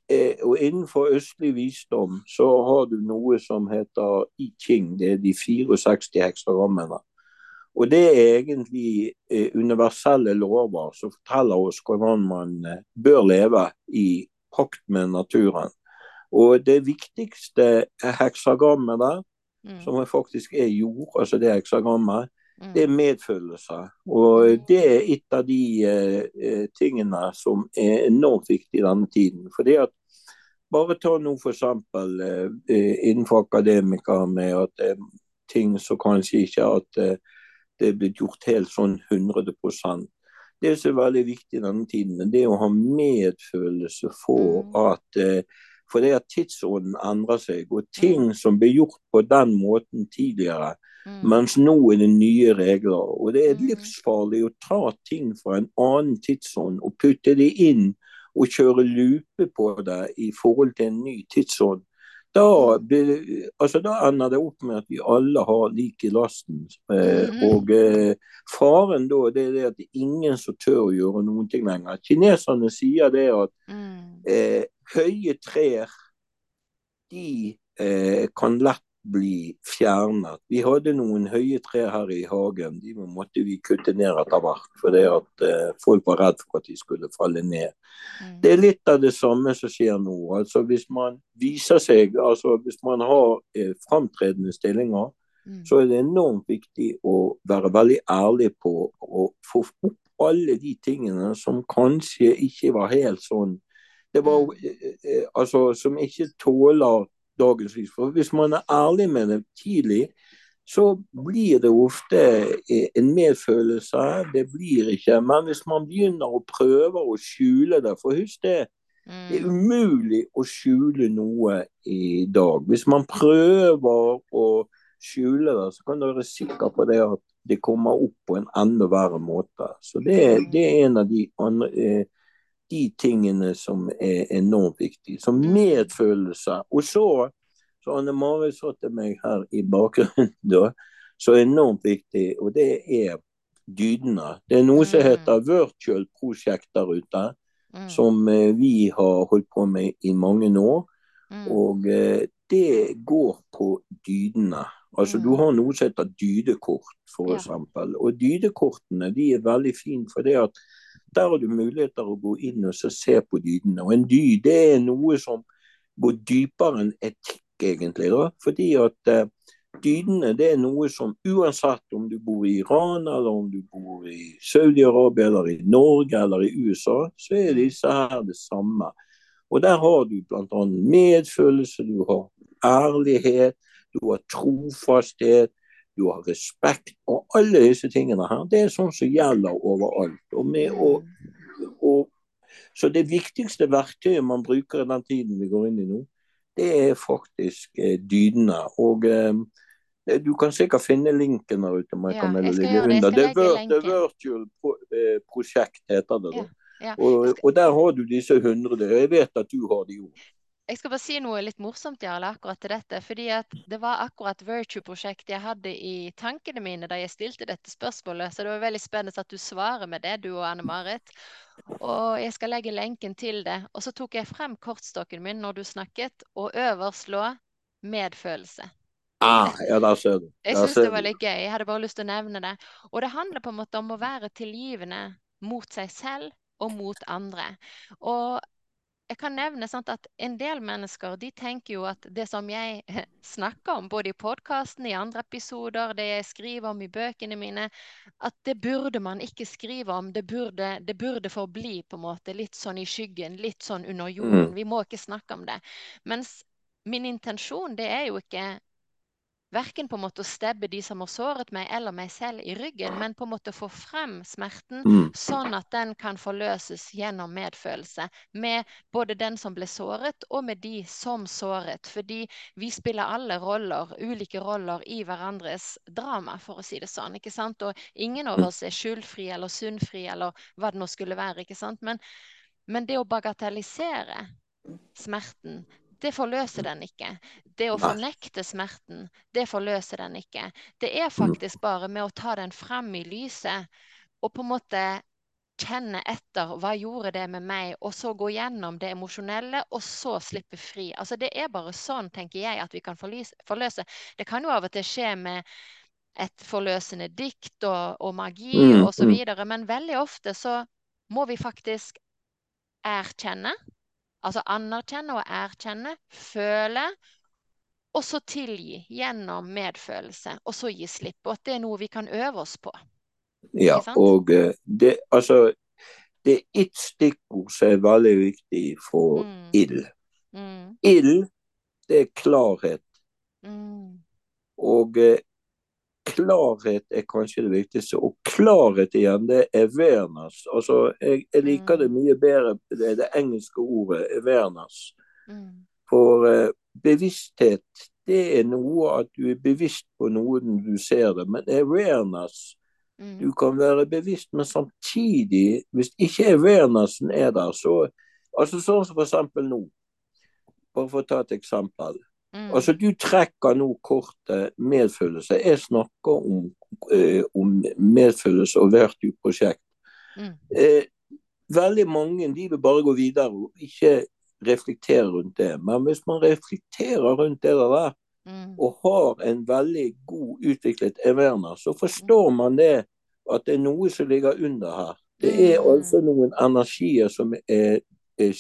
eh, og, innenfor østlig visdom så har du noe som heter I Ching. Det er de 64 heksagrammene. Og det er egentlig eh, universelle lover som forteller oss hvordan man bør leve i pakt med naturen. Og det viktigste heksagrammet der, mm. som faktisk er jord, altså det heksagrammet, mm. det er medfølelse. Og mm. det er et av de eh, tingene som er enormt viktig i denne tiden. Fordi at bare ta nå f.eks. Eh, innenfor akademikere med at det er ting som kanskje ikke at eh, det er blitt gjort helt sånn 100% Det som er veldig viktig i denne tiden, det er å ha medfølelse for mm. at uh, for det at tidsånden endrer seg, og ting mm. som ble gjort på den måten tidligere, mm. mens nå er det nye regler. Og det er mm. livsfarlig å ta ting fra en annen tidsånd og putte det inn og kjøre lupe på det i forhold til en ny tidsånd. Da, mm. altså, da, ender det opp med at vi alle har lik i lasten. Eh, mm. og eh, faren da det er det at det er ingen som tør å gjøre noen ting lenger. Kineserne sier det at mm. eh, høye trær de eh, kan lett bli fjernet. Vi hadde noen høye trær her i hagen. De måtte vi kutte ned etter hvert. Fordi at eh, folk var redd for at de skulle falle ned. Mm. Det er litt av det samme som skjer nå. Altså Hvis man viser seg, altså hvis man har eh, framtredende stillinger, mm. så er det enormt viktig å være veldig ærlig på å få opp alle de tingene som kanskje ikke var helt sånn var mm. eh, eh, altså, som ikke tåler dagens lys. For hvis man er ærlig med det tidlig, så blir det ofte eh, en medfølelse. Det blir ikke. Men hvis man begynner å prøve å skjule det For husk det, det er mm. umulig å skjule noe i dag. Hvis man prøver å skjule det, så kan du være sikker på det at det kommer opp på en enda verre måte. Så det, det er en av de andre, de tingene som er enormt viktige. Mm. medfølelse. Og så, så Anne Mari sa til meg her i bakgrunnen, (laughs) da, så enormt viktig, og det er dydene. Det er noe som mm. heter virtual prosjekt der ute, mm. som eh, vi har holdt på med i mange år. Og eh, det går på dydene. Altså Du har noe som heter dydekort, f.eks. Ja. Og dydekortene de er veldig fine, for det at der har du muligheter å gå inn og se på dydene. Og en dyd det er noe som går dypere enn etikk, egentlig. da, fordi at uh, dydene det er noe som uansett om du bor i Iran, eller om du bor i Saudi-Arabia, eller i Norge eller i USA, så er disse her det samme. Og der har du bl.a. medfølelse, du har ærlighet, du har trofasthet, du har respekt. Og alle disse tingene her, det er sånn som gjelder overalt. Og med å, og, så det viktigste verktøyet man bruker i den tiden vi går inn i nå, det er faktisk eh, dydene. Og eh, du kan sikkert finne linken der ute. Ja. Det, det er Virtual eh, Prosjekt heter det. da. Ja, ja. Og, og, der har du disse hundre. Jeg vet at du har de jo. Jeg skal bare si noe litt morsomt Jarle, akkurat til dette. fordi at Det var akkurat Virtue-prosjektet jeg hadde i tankene mine da jeg stilte dette spørsmålet. Så det var veldig spennende at du svarer med det, du og Anne Marit. Og jeg skal legge lenken til det. Og så tok jeg frem kortstokken min når du snakket, og øverst lå medfølelse. Ah, ja, da ser du. Jeg syns det var litt gøy. Jeg hadde bare lyst til å nevne det. Og det handler på en måte om å være tilgivende mot seg selv og mot andre. Og jeg kan nevne sant, at en del mennesker de tenker jo at det som jeg (laughs) snakker om, både i podkasten, i andre episoder, det jeg skriver om i bøkene mine, at det burde man ikke skrive om. Det burde, det burde forbli på en måte litt sånn i skyggen, litt sånn under jorden. Mm. Vi må ikke snakke om det. Mens min intensjon, det er jo ikke verken på en måte å stebbe de som har såret meg, eller meg selv i ryggen, men på en måte få frem smerten, Mm. sånn at den kan forløses gjennom medfølelse med både den som ble såret, og med de som såret. Fordi vi spiller alle roller, ulike roller, i hverandres drama, for å si det sånn. ikke sant? Og ingen av Mm. oss er skyldfri eller sunnfri eller hva det nå skulle være. ikke sant? Men, men det å bagatellisere smerten, det forløser den ikke. Det å fornekte smerten, det forløser den ikke. Det er faktisk bare med å ta den frem i lyset og på en måte kjenne etter hva gjorde det med meg, og så gå gjennom det emosjonelle, og så slippe fri. Altså Det er bare sånn, tenker jeg, at vi kan forløse. Det kan jo av og til skje med et forløsende dikt og, og magi Mm, og så mm. men veldig ofte så må vi faktisk erkjenne, altså anerkjenne og erkjenne, føle, og så tilgi gjennom medfølelse, og så gi slipp. Og at det er noe vi kan øve oss på. Ja, og eh, det, altså, det er ett stikkord som er veldig viktig for Mm. ild. Mm, Ild, det er klarhet. mm, Og eh, klarhet er kanskje det viktigste. Og klarhet igjen, det er awareness. Altså, jeg, jeg liker det mye bedre, det, det engelske ordet awareness. mm, For eh, bevissthet, det er noe at du er bevisst på noe når du ser det. Men awareness, mm, du kan være bevisst, men samtidig, hvis ikke awarenessen er der, så Altså sånn som for eksempel nå. Bare for å ta et eksempel. Mm, Altså, du trekker nå kortet medfølelse. Jeg snakker om, eh, om medfølelse og verktøyprosjekt. mm, Eh, veldig mange de vil bare gå videre og ikke reflektere rundt det. Men hvis man reflekterer rundt det der mm, og har en veldig god utviklet evner, så forstår man det at det er noe som ligger under her. Det er Mm. altså noen energier som er, er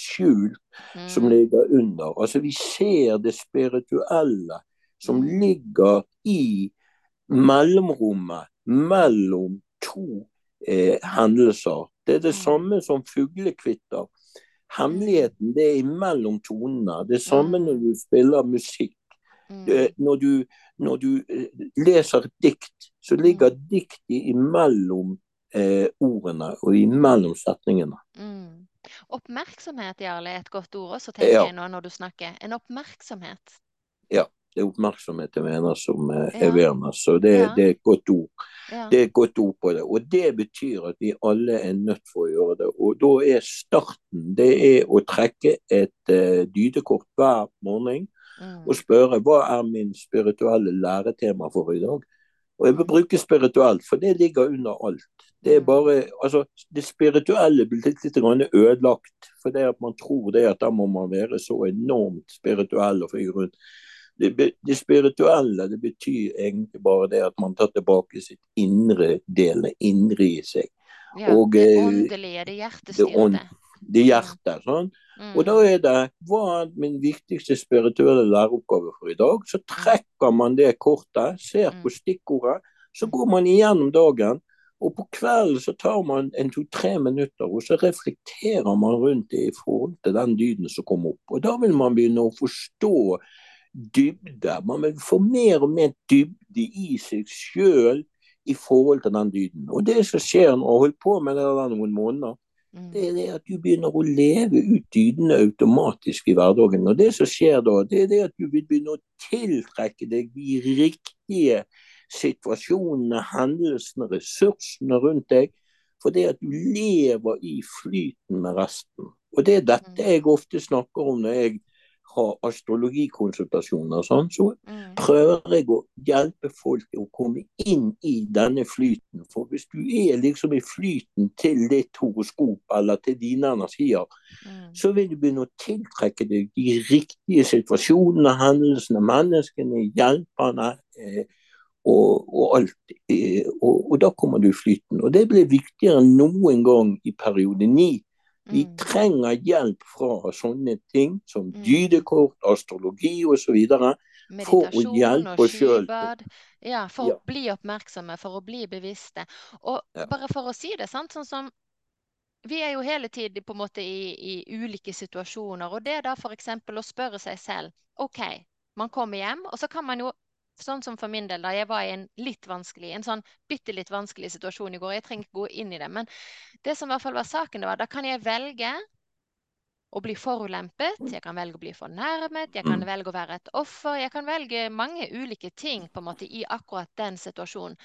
mm. som mm, ligger under. Altså Vi ser det spirituelle som Mm. ligger i mellomrommet mellom to eh, hendelser. Det er det Mm. samme som fuglekvitter. Hemmeligheten det er imellom tonene. Det er samme når Mm. du spiller musikk. mm, Eh, Når du, når du eh, leser dikt, så ligger diktet imellom eh, ordene og imellom setningene. mm. Oppmerksomhet, Jarle, er et godt ord også, tenker Ja. jeg nå når du snakker. En oppmerksomhet. Ja, Det er oppmerksomhet jeg mener som er Ja. awareness, så det, Ja. det er et godt ord. Ja. Det er et godt ord på det. Og det betyr at vi alle er nødt for å gjøre det. Og da er starten det er å trekke et uh, dydekort hver morgen Mm, og spørre hva er min spirituelle læretema for i dag. Og jeg vil bruke spirituelt, for det ligger under alt. Det er Mm. bare, altså det spirituelle blir litt, litt grann ødelagt. For det at man tror det at da må man være så enormt spirituell og fly rundt. Det, det spirituelle det betyr egentlig bare det at man tar tilbake sitt indre del, det indre i seg. ja. og, det eh, åndelige, det hjertestyrte. Det hjertet. sånn. Mm, Og da er det hva er min viktigste spirituelle læreoppgave for i dag? Så trekker man det kortet, ser på stikkordet, så går man igjennom dagen. Og på kvelden så tar man en to-tre minutter, og så reflekterer man rundt det i forhold til den dyden som kom opp. Og da vil man begynne å forstå dybde. Man vil få mer og mer dybde i seg sjøl i forhold til den dyden. Og det som skjer når jeg har holdt på med det der noen måneder, mm, det er det at du begynner å leve ut dydene automatisk i hverdagen. Og det som skjer da, det er det at du vil begynne å tiltrekke deg de riktige situasjonene, hendelsene, ressursene rundt deg. For det at du lever i flyten med resten. Og det er dette jeg ofte snakker om når jeg har astrologikonsultasjoner. og Sånn, så mm, prøver jeg å hjelpe folk å komme inn i denne flyten. For hvis du er liksom i flyten til ditt horoskop eller til dine energier, mm, så vil du begynne å tiltrekke deg de riktige situasjonene, hendelsene, menneskene, hjelperne eh, og, og alt. Eh, og, og da kommer du i flyten. Og det blir viktigere enn noen gang i periode ni. Vi Mm. trenger hjelp fra sånne ting som Mm. dydekort, astrologi osv. For å hjelpe oss selv. Ja, for Ja. å bli oppmerksomme, for å bli bevisste. Og Ja. bare for å si det, sant, sånn som vi er jo hele tiden på en måte i, i ulike situasjoner, og det er da f.eks. å spørre seg selv OK, man kommer hjem, og så kan man jo Sånn som for min del, da jeg var i en litt vanskelig, en sånn bitte litt vanskelig situasjon i går. Jeg trenger ikke gå inn i det, men det som i hvert fall var saken, det var da kan jeg velge å bli forulempet, jeg kan velge å bli fornærmet, jeg kan Mm. velge å være et offer. Jeg kan velge mange ulike ting på en måte i akkurat den situasjonen.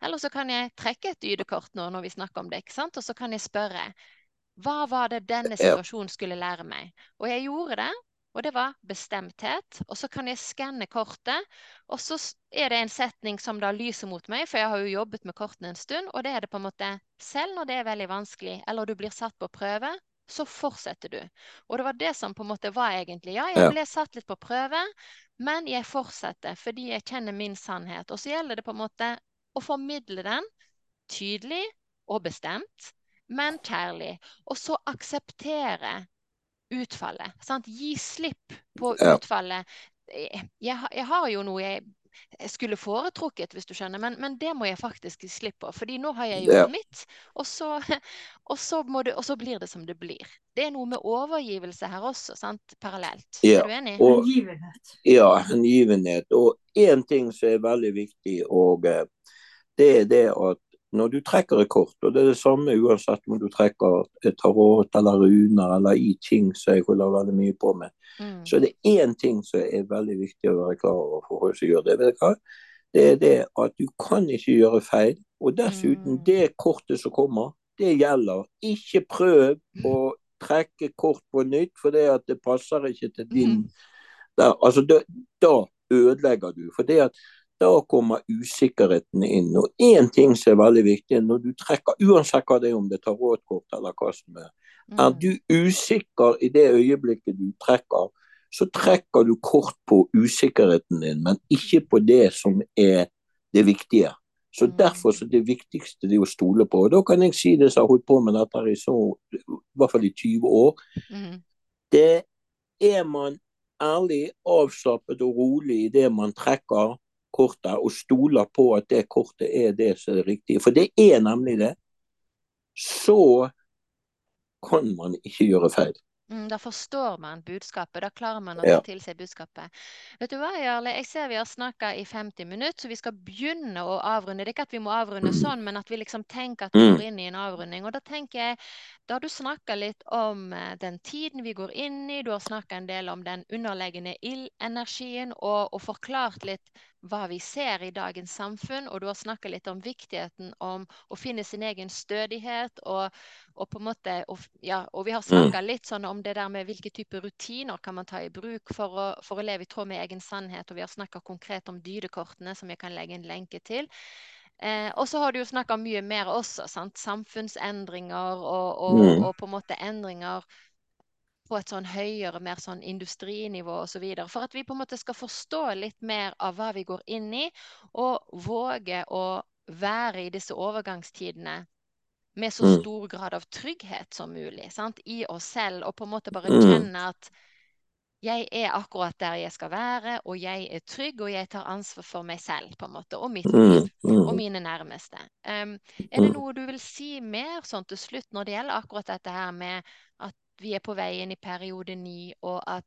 Eller så kan jeg trekke et ydekort nå når vi snakker om det, ikke sant? og så kan jeg spørre hva var det denne situasjonen skulle lære meg? Og jeg gjorde det, og det var bestemthet. Og så kan jeg skanne kortet, og så er det en setning som da lyser mot meg, for jeg har jo jobbet med kortene en stund, og det er det på en måte selv når det er veldig vanskelig, eller du blir satt på prøve, så fortsetter du. Og det var det som på en måte var egentlig. Ja, jeg ble satt litt på prøve, men jeg fortsetter fordi jeg kjenner min sannhet. Og så gjelder det på en måte å formidle den tydelig og bestemt, men kjærlig. Og så akseptere utfallet. Sant? Gi slipp på utfallet. Jeg, jeg, har- jo noe jeg skulle foretrukket, hvis du skjønner, men, men det må jeg faktisk gi slipp på. fordi nå har jeg gjort Ja. mitt, og så, (laughs) og, så må det, og så blir det som det blir. Det er noe med overgivelse her også, sant? parallelt. Ja, Er du enig? og- Hengivenhet. Ja, hengivenhet. Og én ting som er veldig viktig, og eh, det er det at når du trekker et kort, og det er det samme uansett om du trekker tarot eller runer eller i ting som jeg holder veldig mye på med, Mm. så er det én ting som er veldig viktig å være klar over for folk som gjør det. Vet du hva? Det er det at du kan ikke gjøre feil. Og dessuten, Mm. det kortet som kommer, det gjelder. Ikke prøv å trekke kort på nytt, for det at det passer ikke til din mm. Der, altså, da, da ødelegger du. For det at da kommer usikkerheten inn. Og én ting som er veldig viktig når du trekker, uansett hva det er, om det tar rådkort eller hva som er, er Mm. du usikker i det øyeblikket du trekker, så trekker du kort på usikkerheten din, men ikke på det som er det viktige. Så Mm. Derfor så det viktigste det er å stole på. Og Da kan jeg si det som har holdt på med dette i så, i hvert fall i 20 år. Mm. Det er man ærlig, avslappet og rolig i det man trekker kortet, og stoler på at det kortet er det som er det riktige. For det er nemlig det. Så kan man ikke gjøre feil. Mm, da forstår man budskapet. Da klarer man å Ja. til seg budskapet. Vet du hva, Jarle? Jeg ser vi har snakka i 50 minutter, så vi skal begynne å avrunde. Det er ikke at vi må avrunde sånn, men at vi liksom tenker at vi Mm. går inn i en avrunding. Og da tenker jeg, da har du snakka litt om eh, den tiden vi går inn i, du har snakka en del om den underliggende ildenergien, og, og forklart litt hva vi ser i dagens samfunn, og du har snakka litt om viktigheten om å finne sin egen stødighet, og, og på en måte og, ja, og vi har snakka litt sånn om det der med hvilke typer rutiner kan man ta i bruk for å, for å leve i tråd med egen sannhet, og vi har snakka konkret om dydekortene, som jeg kan legge en lenke til. Eh, og så har du jo snakka mye mer også, sant? samfunnsendringer og, og, Mm. og på en måte endringer på et sånn høyere, mer sånn industrinivå osv. For at vi på en måte skal forstå litt mer av hva vi går inn i, og våge å være i disse overgangstidene med så Mm. stor grad av trygghet som mulig sant? i oss selv, og på en måte bare Mm. kjenne at jeg er akkurat der jeg skal være, og jeg er trygg, og jeg tar ansvar for meg selv på en måte, og mitt liv Mm. og Mm. mine nærmeste. Um, er det noe du vil si mer sånn til slutt når det gjelder akkurat dette her med at vi er på vei inn i periode ni, og at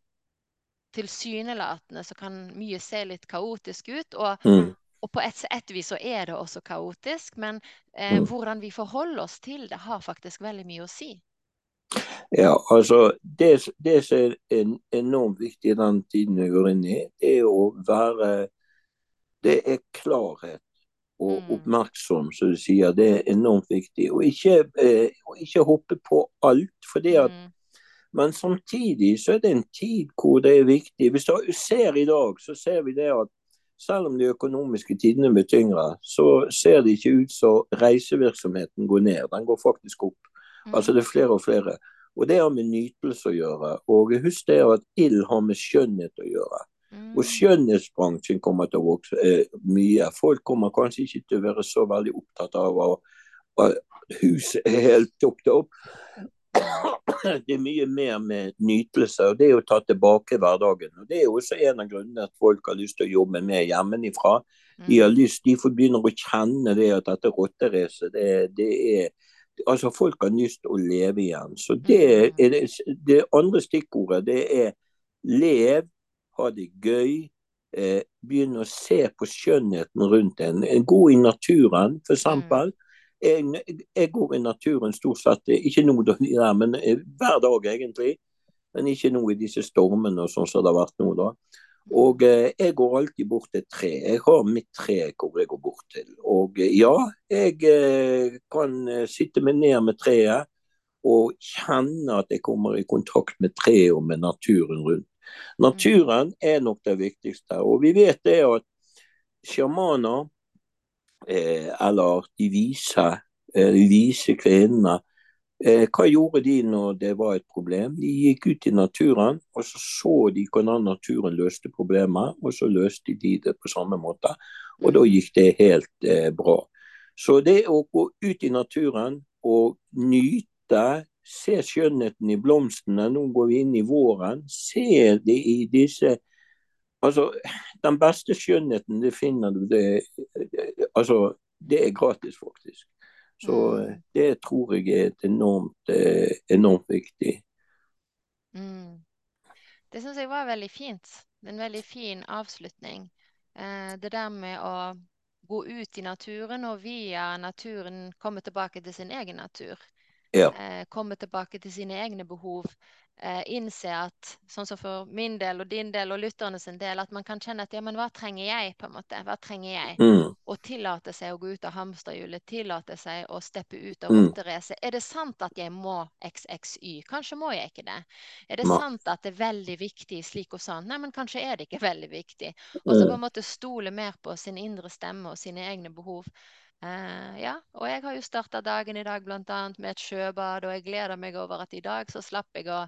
tilsynelatende så kan mye se litt kaotisk ut, og, Mm. og på et, et vis så er det også kaotisk, men eh, Mm. hvordan vi forholder oss til det, har faktisk veldig mye å si. Ja, altså det, det som er en, enormt viktig i den tiden vi går inn i, det er å være Det er klarhet og Mm. oppmerksom, som du sier. Det er enormt viktig. Og ikke, eh, og ikke hoppe på alt. for det at Mm. Men samtidig så er det en tid hvor det er viktig. Hvis du ser i dag, så ser vi det at selv om de økonomiske tidene blir tyngre, så ser det ikke ut som reisevirksomheten går ned. Den går faktisk opp. Mm. Altså det er flere og flere. Og det har med nytelse å gjøre. Og husk det at ild har med skjønnhet å gjøre. Mm. Og skjønnhetsbransjen kommer til å vokse eh, mye. Folk kommer kanskje ikke til å være så veldig opptatt av at huset er helt toppet opp. Det er mye mer med nytelse, og det er å ta tilbake hverdagen. og Det er også en av grunnene at folk har lyst til å jobbe mer hjemmefra. De har mm. lyst, de får begynner å kjenne det at dette rotteracet, det, det er altså Folk har lyst til å leve igjen. Så det, mm. det, det andre stikkordet det er lev, ha det gøy. Eh, begynne å se på skjønnheten rundt en. Gå i naturen, f.eks. Mm. Jeg, går i naturen stort sett, ikke nå, men eh, hver dag egentlig. Men ikke nå i disse stormene og sånn som det har vært nå. da. Og eh, jeg går alltid bort til tre. Jeg har mitt tre hvor jeg går bort til. Og eh, ja, jeg eh, kan eh, sitte meg ned med treet og kjenne at jeg kommer i kontakt med treet og med naturen rundt. Naturen er nok det viktigste. Og vi vet det at sjamaner, eller de vise, eh, de vise kvinnene, Eh, hva gjorde de når det var et problem? De gikk ut i naturen, og så så de hvordan naturen løste problemet, og så løste de det på samme måte. Og da gikk det helt eh, bra. Så det å gå ut i naturen og nyte, se skjønnheten i blomstene, nå går vi inn i våren, se det i disse Altså, den beste skjønnheten, det finner du det Altså, det er gratis, faktisk. Så mm. det tror jeg er et enormt, eh, enormt viktig. Mm. Det syns jeg var veldig fint. En veldig fin avslutning. Eh, det der med å gå ut i naturen og via naturen komme tilbake til sin egen natur. Ja. Eh, komme tilbake til sine egne behov eh, innse at sånn som for min del og din del og lytterne sin del, at man kan kjenne at ja, men hva trenger jeg, på en måte? Hva trenger jeg? Mm. Og tillate seg å gå ut av hamsterhjulet, tillate seg å steppe ut av rotteracet. Mm. Er det sant at jeg må XXY? Kanskje må jeg ikke det. Er det Nei. sant at det er veldig viktig slik og sånn? Nei, men kanskje er det ikke veldig viktig. Og så på en måte stole mer på sin indre stemme og sine egne behov. Uh, ja, og jeg har jo starta dagen i dag bl.a. med et sjøbad, og jeg gleder meg over at i dag så slapp jeg å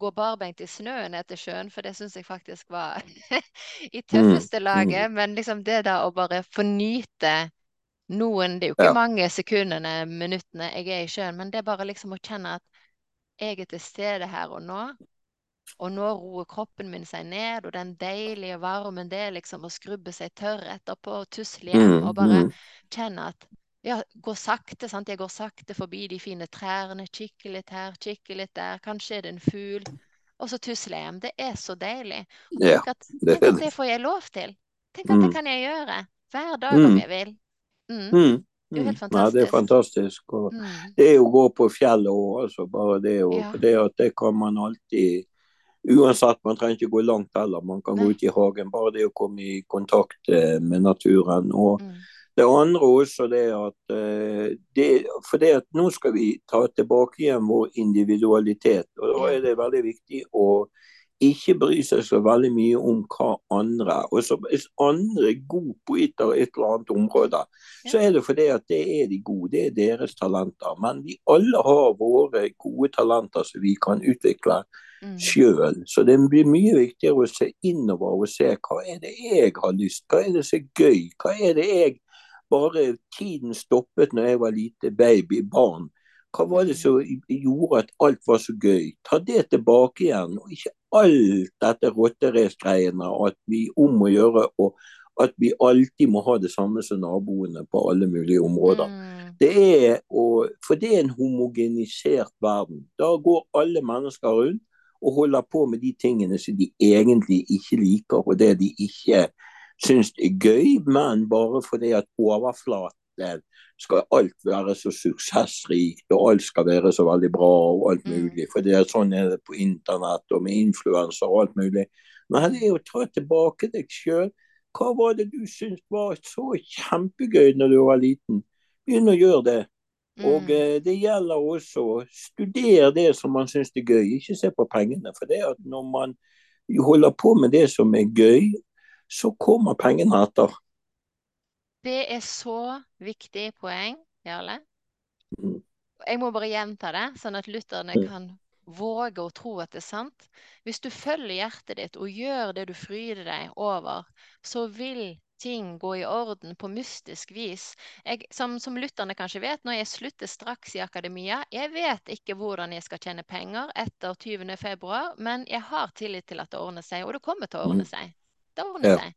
gå barbeint i snøen ned til sjøen, for det syns jeg faktisk var (laughs) i mm, tøffeste laget. Mm. Men liksom det da å bare få nyte noen Det er jo ikke ja. mange sekundene, minuttene jeg er i sjøen, men det er bare liksom å kjenne at jeg er til stede her og nå. Og nå roer kroppen min seg ned, og den deilige varmen det er liksom å skrubbe seg tørr etterpå og tusle hjem mm, og bare mm. kjenne at ja, gå sakte. sant? Jeg går sakte forbi de fine trærne, kikker litt her, kikker litt der. Kanskje er det en fugl. Og så tusler jeg hjem. Det er så deilig. Og tenk, at, tenk at det får jeg lov til. Tenk at det mm. kan jeg gjøre hver dag om jeg vil. Mm. Det er. Ja, det er fantastisk. Mm. Det er å gå på fjellet òg, altså. Bare det, og, ja. det at det kan man alltid Uansett, man trenger ikke gå langt heller. Man kan gå ut i hagen. Bare det å komme i kontakt eh, med naturen. Og mm. det andre også det at eh, det, For det at nå skal vi ta tilbake igjen vår individualitet. Og da er det veldig viktig å ikke bry seg så veldig mye om hva andre og så Hvis andre er gode på et eller annet område, så er det fordi at det er de gode, det er deres talenter. Men vi alle har våre gode talenter som vi kan utvikle mm. sjøl. Så det blir mye viktigere å se innover og se hva er det jeg har lyst Hva er det som er gøy? Hva er det jeg bare Tiden stoppet når jeg var lite baby, barn. Hva var det som gjorde at alt var så gøy? Ta det tilbake igjen. og Ikke alt dette rotterace-greiene at vi om å gjøre og at vi alltid må ha det samme som naboene på alle mulige områder. Mm. Det er å, for det er en homogenisert verden. Da går alle mennesker rundt og holder på med de tingene som de egentlig ikke liker, og det de ikke syns er gøy, men bare fordi at overflaten skal alt være så suksessrikt, og alt skal være så veldig bra og alt mm. mulig. For det er sånn er det på internett og med influenser og alt mulig. Men det er å ta tilbake deg sjøl. Hva var det du syntes var så kjempegøy når du var liten? Begynn å gjøre det. Og mm. eh, det gjelder også å studere det som man syns er gøy, ikke se på pengene. For det at når man holder på med det som er gøy, så kommer pengene etter. Det er så viktig poeng, Jarle. Mm. Jeg må bare gjenta det, sånn at lytterne mm. kan våge å tro at det er sant. Hvis du følger hjertet ditt og gjør det du fryder deg over, så vil ting gå i orden på mystisk vis. Jeg, som, som lytterne kanskje vet, når jeg slutter straks i akademia, jeg vet ikke hvordan jeg skal tjene penger etter 20. februar, men jeg har tillit til at det ordner seg, og det kommer til å ordne Mm. seg. Det ordner Ja. seg.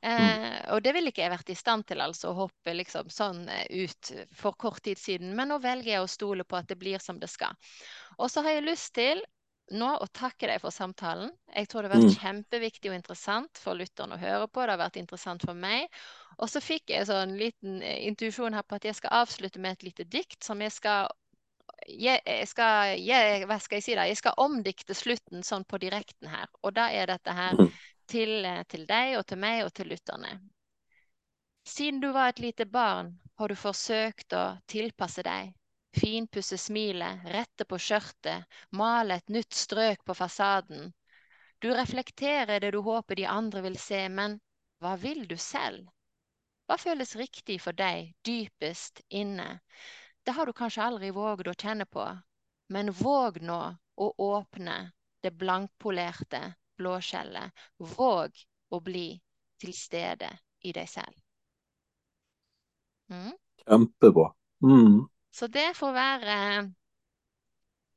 Eh, og det ville ikke jeg vært i stand til, altså, å hoppe liksom sånn eh, ut for kort tid siden. Men nå velger jeg å stole på at det blir som det skal. Og så har jeg lyst til nå og takke deg for samtalen. Jeg tror det har vært Mm. kjempeviktig og interessant for lytterne å høre på. Det har vært interessant for meg. Og så fikk jeg sånn liten eh, intuisjon her på at jeg skal avslutte med et lite dikt som jeg skal jeg, jeg skal, jeg, hva skal jeg si da? Jeg skal omdikte slutten sånn på direkten her. Og da er dette her Mm. til, eh, til deg og til meg og til lytterne. Siden du var et lite barn, har du forsøkt å tilpasse deg. Finpusse smilet, rette på skjørtet, male et nytt strøk på fasaden. Du reflekterer det du håper de andre vil se, men hva vil du selv? Hva føles riktig for deg dypest inne? Det har du kanskje aldri våget å kjenne på, men våg nå å åpne det blankpolerte blåskjellet. Våg å bli til stede i deg selv. Mm. Kjempebra. Mm. Så det får være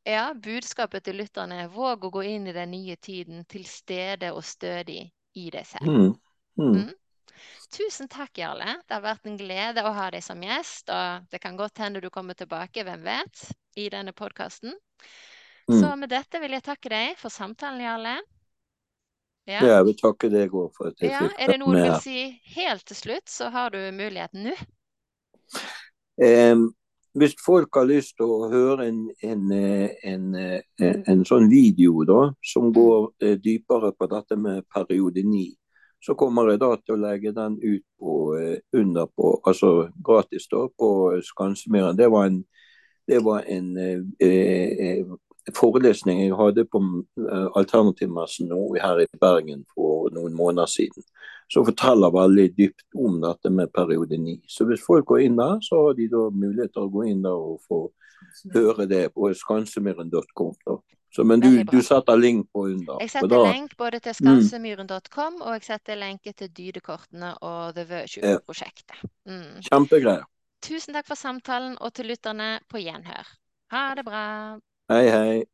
ja, budskapet til lytterne. Våg å gå inn i den nye tiden til stede og stødig i deg selv. Mm. Mm. Mm. Tusen takk, Jarle. Det har vært en glede å ha deg som gjest. Og det kan godt hende du kommer tilbake, hvem vet, i denne podkasten. Mm. Så med dette vil jeg takke deg for samtalen, Jarle. Ja. Jeg vil takke deg òg for at jeg Ja, fikk er det noe du vil si helt til slutt, så har du muligheten nå. Eh, hvis folk har lyst til å høre en, en, eh, en, eh, en sånn video da, som går eh, dypere på dette med periode 9, så kommer jeg da til å legge den ut på, under på, altså gratis da, på Skansemyren. Det var en, det var en eh, forelesning jeg hadde på eh, Alternativmessen her i Bergen for noen måneder siden. Som forteller veldig dypt om dette med periode 9. Så hvis folk går inn der, så har de da mulighet til å gå inn der og få høre det på skansemyren.com. Så, men du, du setter link på under. Jeg setter da- lenk både til skansemyren.com, og jeg setter lenke til Dydekortene og The. Virtue-prosjektet. Mm. Kjempegreier. Tusen takk for samtalen, og til lytterne på gjenhør. Ha det bra. Hei, hei.